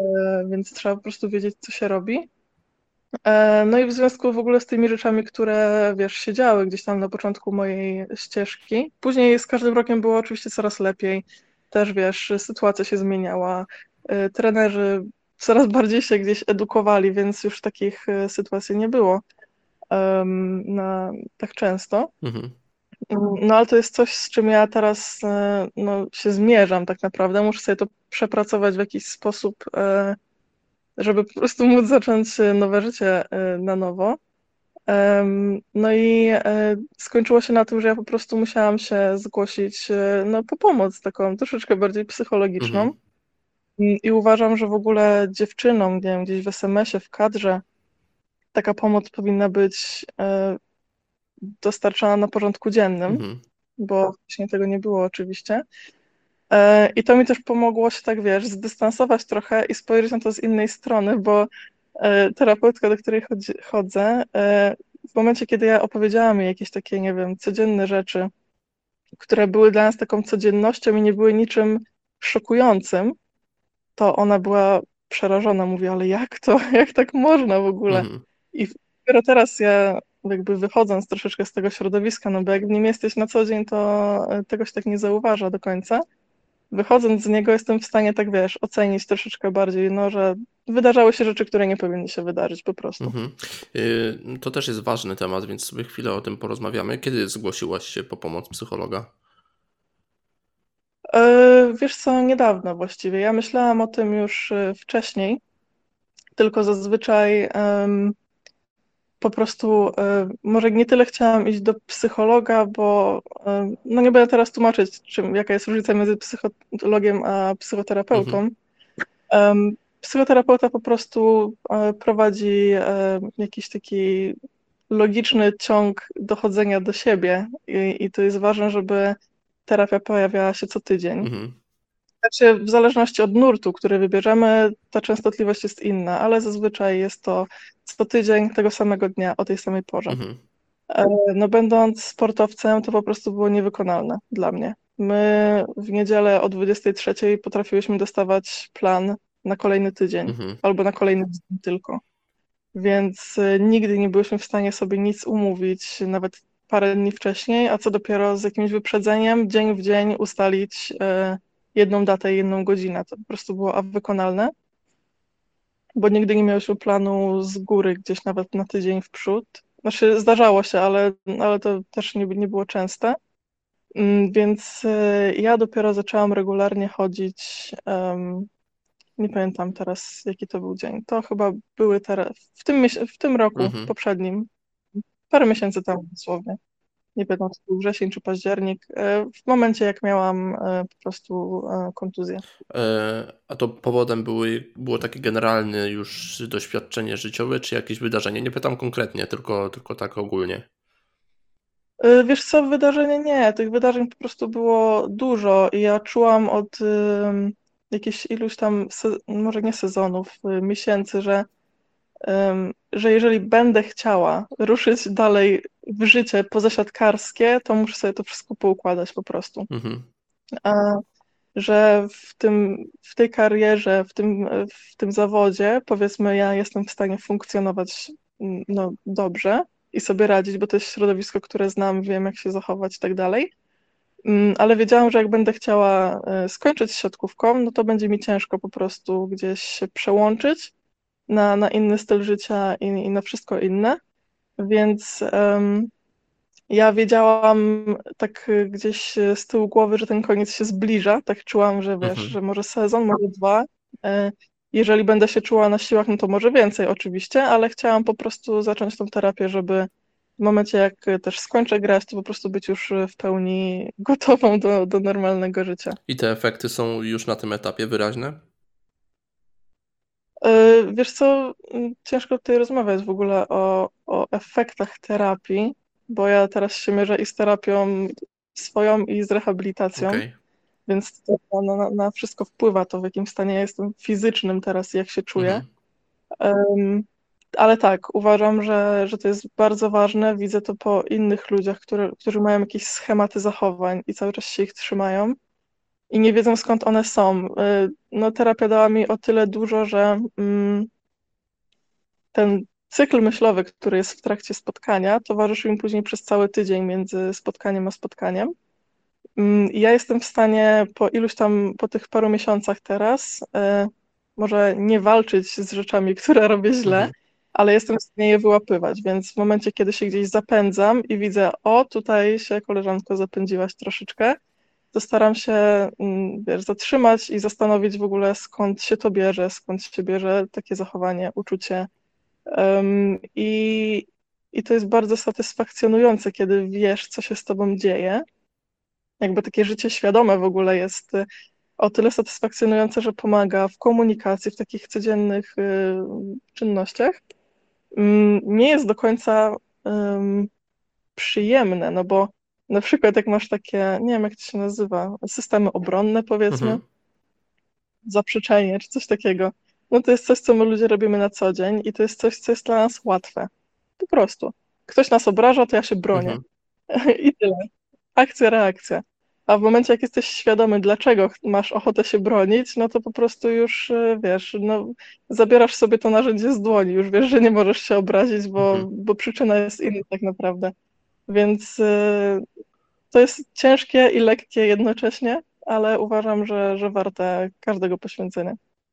Y, więc trzeba po prostu wiedzieć, co się robi. E, no i w związku w ogóle z tymi rzeczami, które wiesz, się działy gdzieś tam na początku mojej ścieżki. Później z każdym rokiem było oczywiście coraz lepiej. Też wiesz, sytuacja się zmieniała. Trenerzy coraz bardziej się gdzieś edukowali, więc już takich e, sytuacji nie było um, na, tak często. Mhm. No ale to jest coś, z czym ja teraz e, no, się zmierzam tak naprawdę. Muszę sobie to przepracować w jakiś sposób, e, żeby po prostu móc zacząć nowe życie na nowo. No i skończyło się na tym, że ja po prostu musiałam się zgłosić no, po pomoc taką troszeczkę bardziej psychologiczną. Mhm. I uważam, że w ogóle dziewczynom, nie wiem, gdzieś w SMS-ie, w kadrze, taka pomoc powinna być e, dostarczana na porządku dziennym, mhm. bo wcześniej tego nie było oczywiście. E, I to mi też pomogło się tak, wiesz, zdystansować trochę i spojrzeć na to z innej strony, bo e, terapeutka, do której chodzi, chodzę, w momencie, kiedy ja opowiedziałam jej jakieś takie, nie wiem, codzienne rzeczy, które były dla nas taką codziennością i nie były niczym szokującym, to ona była przerażona, mówi, ale jak to, [laughs] jak tak można w ogóle? Mhm. I dopiero teraz ja jakby wychodząc troszeczkę z tego środowiska, no bo jak w nim jesteś na co dzień, to tego się tak nie zauważa do końca. Wychodząc z niego jestem w stanie tak, wiesz, ocenić troszeczkę bardziej, no, że wydarzały się rzeczy, które nie powinny się wydarzyć po prostu. Mhm. Y, to też jest ważny temat, więc sobie chwilę o tym porozmawiamy. Kiedy zgłosiłaś się po pomoc psychologa? E, wiesz co, niedawno właściwie. Ja myślałam o tym już e, wcześniej, tylko zazwyczaj um, po prostu um, może nie tyle chciałam iść do psychologa, bo um, no nie będę teraz tłumaczyć, czym, jaka jest różnica między psychologiem a psychoterapeutą. Mhm. psychoterapeuta po prostu prowadzi jakiś taki logiczny ciąg dochodzenia do siebie i, i to jest ważne, żeby terapia pojawiała się co tydzień. Mhm. Znaczy, w zależności od nurtu, który wybierzemy, ta częstotliwość jest inna, ale zazwyczaj jest to co tydzień tego samego dnia o tej samej porze. Mhm. E, no, będąc sportowcem, to po prostu było niewykonalne dla mnie. My w niedzielę o 23 potrafiłyśmy dostawać plan na kolejny tydzień mhm. albo na kolejny dzień tylko. więc y, nigdy nie byliśmy w stanie sobie nic umówić, nawet parę dni wcześniej, a co dopiero z jakimś wyprzedzeniem, dzień w dzień ustalić y, jedną datę i jedną godzinę. To po prostu było wykonalne, bo nigdy nie miałyśmy planu z góry gdzieś nawet na tydzień w przód. Znaczy zdarzało się, ale, ale to też nie, nie było częste. Mm, więc y, ja dopiero zaczęłam regularnie chodzić. Um, nie pamiętam teraz, jaki to był dzień. To chyba były teraz, w tym, w tym roku mhm. poprzednim, parę miesięcy temu dosłownie. Nie pamiętam, czy był wrzesień czy październik, e, w momencie jak miałam e, po prostu e, kontuzję. A to powodem były, było takie generalne już doświadczenie życiowe, czy jakieś wydarzenie? Nie pytam konkretnie, tylko, tylko tak ogólnie. Wiesz co, wydarzenie nie. Tych wydarzeń po prostu było dużo i ja czułam od jakichś iluś tam, może nie sezonów, miesięcy, że, że jeżeli będę chciała ruszyć dalej w życie pozasiatkarskie, to muszę sobie to wszystko poukładać po prostu. Mhm. A, że w, tym, w tej karierze, w tym, w tym zawodzie, powiedzmy, ja jestem w stanie funkcjonować no, dobrze, i sobie radzić, bo to jest środowisko, które znam, wiem jak się zachować i tak dalej. Mm, ale wiedziałam, że jak będę chciała e, skończyć siatkówką, no to będzie mi ciężko po prostu gdzieś się przełączyć na, na inny styl życia i, i na wszystko inne. Więc um, ja wiedziałam tak gdzieś z tyłu głowy, że ten koniec się zbliża. Tak czułam, że wiesz, mhm. że może sezon, może dwa. E, jeżeli będę się czuła na siłach, no to może więcej oczywiście, ale chciałam po prostu zacząć tą terapię, żeby w momencie jak też skończę grać, to po prostu być już w pełni gotową do, do normalnego życia. I te efekty są już na tym etapie wyraźne? E, wiesz co, ciężko tutaj rozmawiać w ogóle o, o efektach terapii, bo ja teraz się mierzę i z terapią swoją i z rehabilitacją. Okay. Więc to na, na, wszystko wpływa to, w jakim stanie ja jestem fizycznym teraz, jak się czuję. Mhm. Um, ale tak, uważam, że, że to jest bardzo ważne. Widzę to po innych ludziach, które, którzy mają jakieś schematy zachowań i cały czas się ich trzymają i nie wiedzą skąd one są. Y, no, terapia dała mi o tyle dużo, że mm, ten cykl myślowy, który jest w trakcie spotkania, towarzyszył mi później przez cały tydzień między spotkaniem a spotkaniem. Mm, ja jestem w stanie po iluś tam, po tych paru miesiącach teraz, y, może nie walczyć z rzeczami, [laughs] które robię źle, mhm. ale jestem w stanie je wyłapywać, więc w momencie, kiedy się gdzieś zapędzam i widzę, o, tutaj się koleżanko zapędziłaś troszeczkę, to staram się mm, wiesz, zatrzymać i zastanowić w ogóle skąd się to bierze, skąd się bierze takie zachowanie, uczucie. Um, i, I to jest bardzo satysfakcjonujące, kiedy wiesz, co się z tobą dzieje jakby takie życie świadome w ogóle jest y, o tyle satysfakcjonujące, że pomaga w komunikacji, w takich codziennych y, czynnościach. Mm, nie jest do końca przyjemne, no bo na przykład jak masz takie, nie wiem jak to się nazywa, systemy obronne powiedzmy, mhm. zaprzeczenie czy coś takiego, no to jest coś, co my ludzie robimy na co dzień i to jest coś, co jest dla nas łatwe. Po prostu. Ktoś nas obraża, to ja się bronię. Mhm. [laughs] I tyle akcja, reakcja. A w momencie, jak jesteś świadomy, dlaczego masz ochotę się bronić, no to po prostu już e, wiesz, no, zabierasz sobie to narzędzie z dłoni, już wiesz, że nie możesz się obrazić, bo, mhm. bo przyczyna jest inna tak naprawdę. Więc y, to jest ciężkie i lekkie jednocześnie, ale uważam, że, że warte każdego poświęcenia.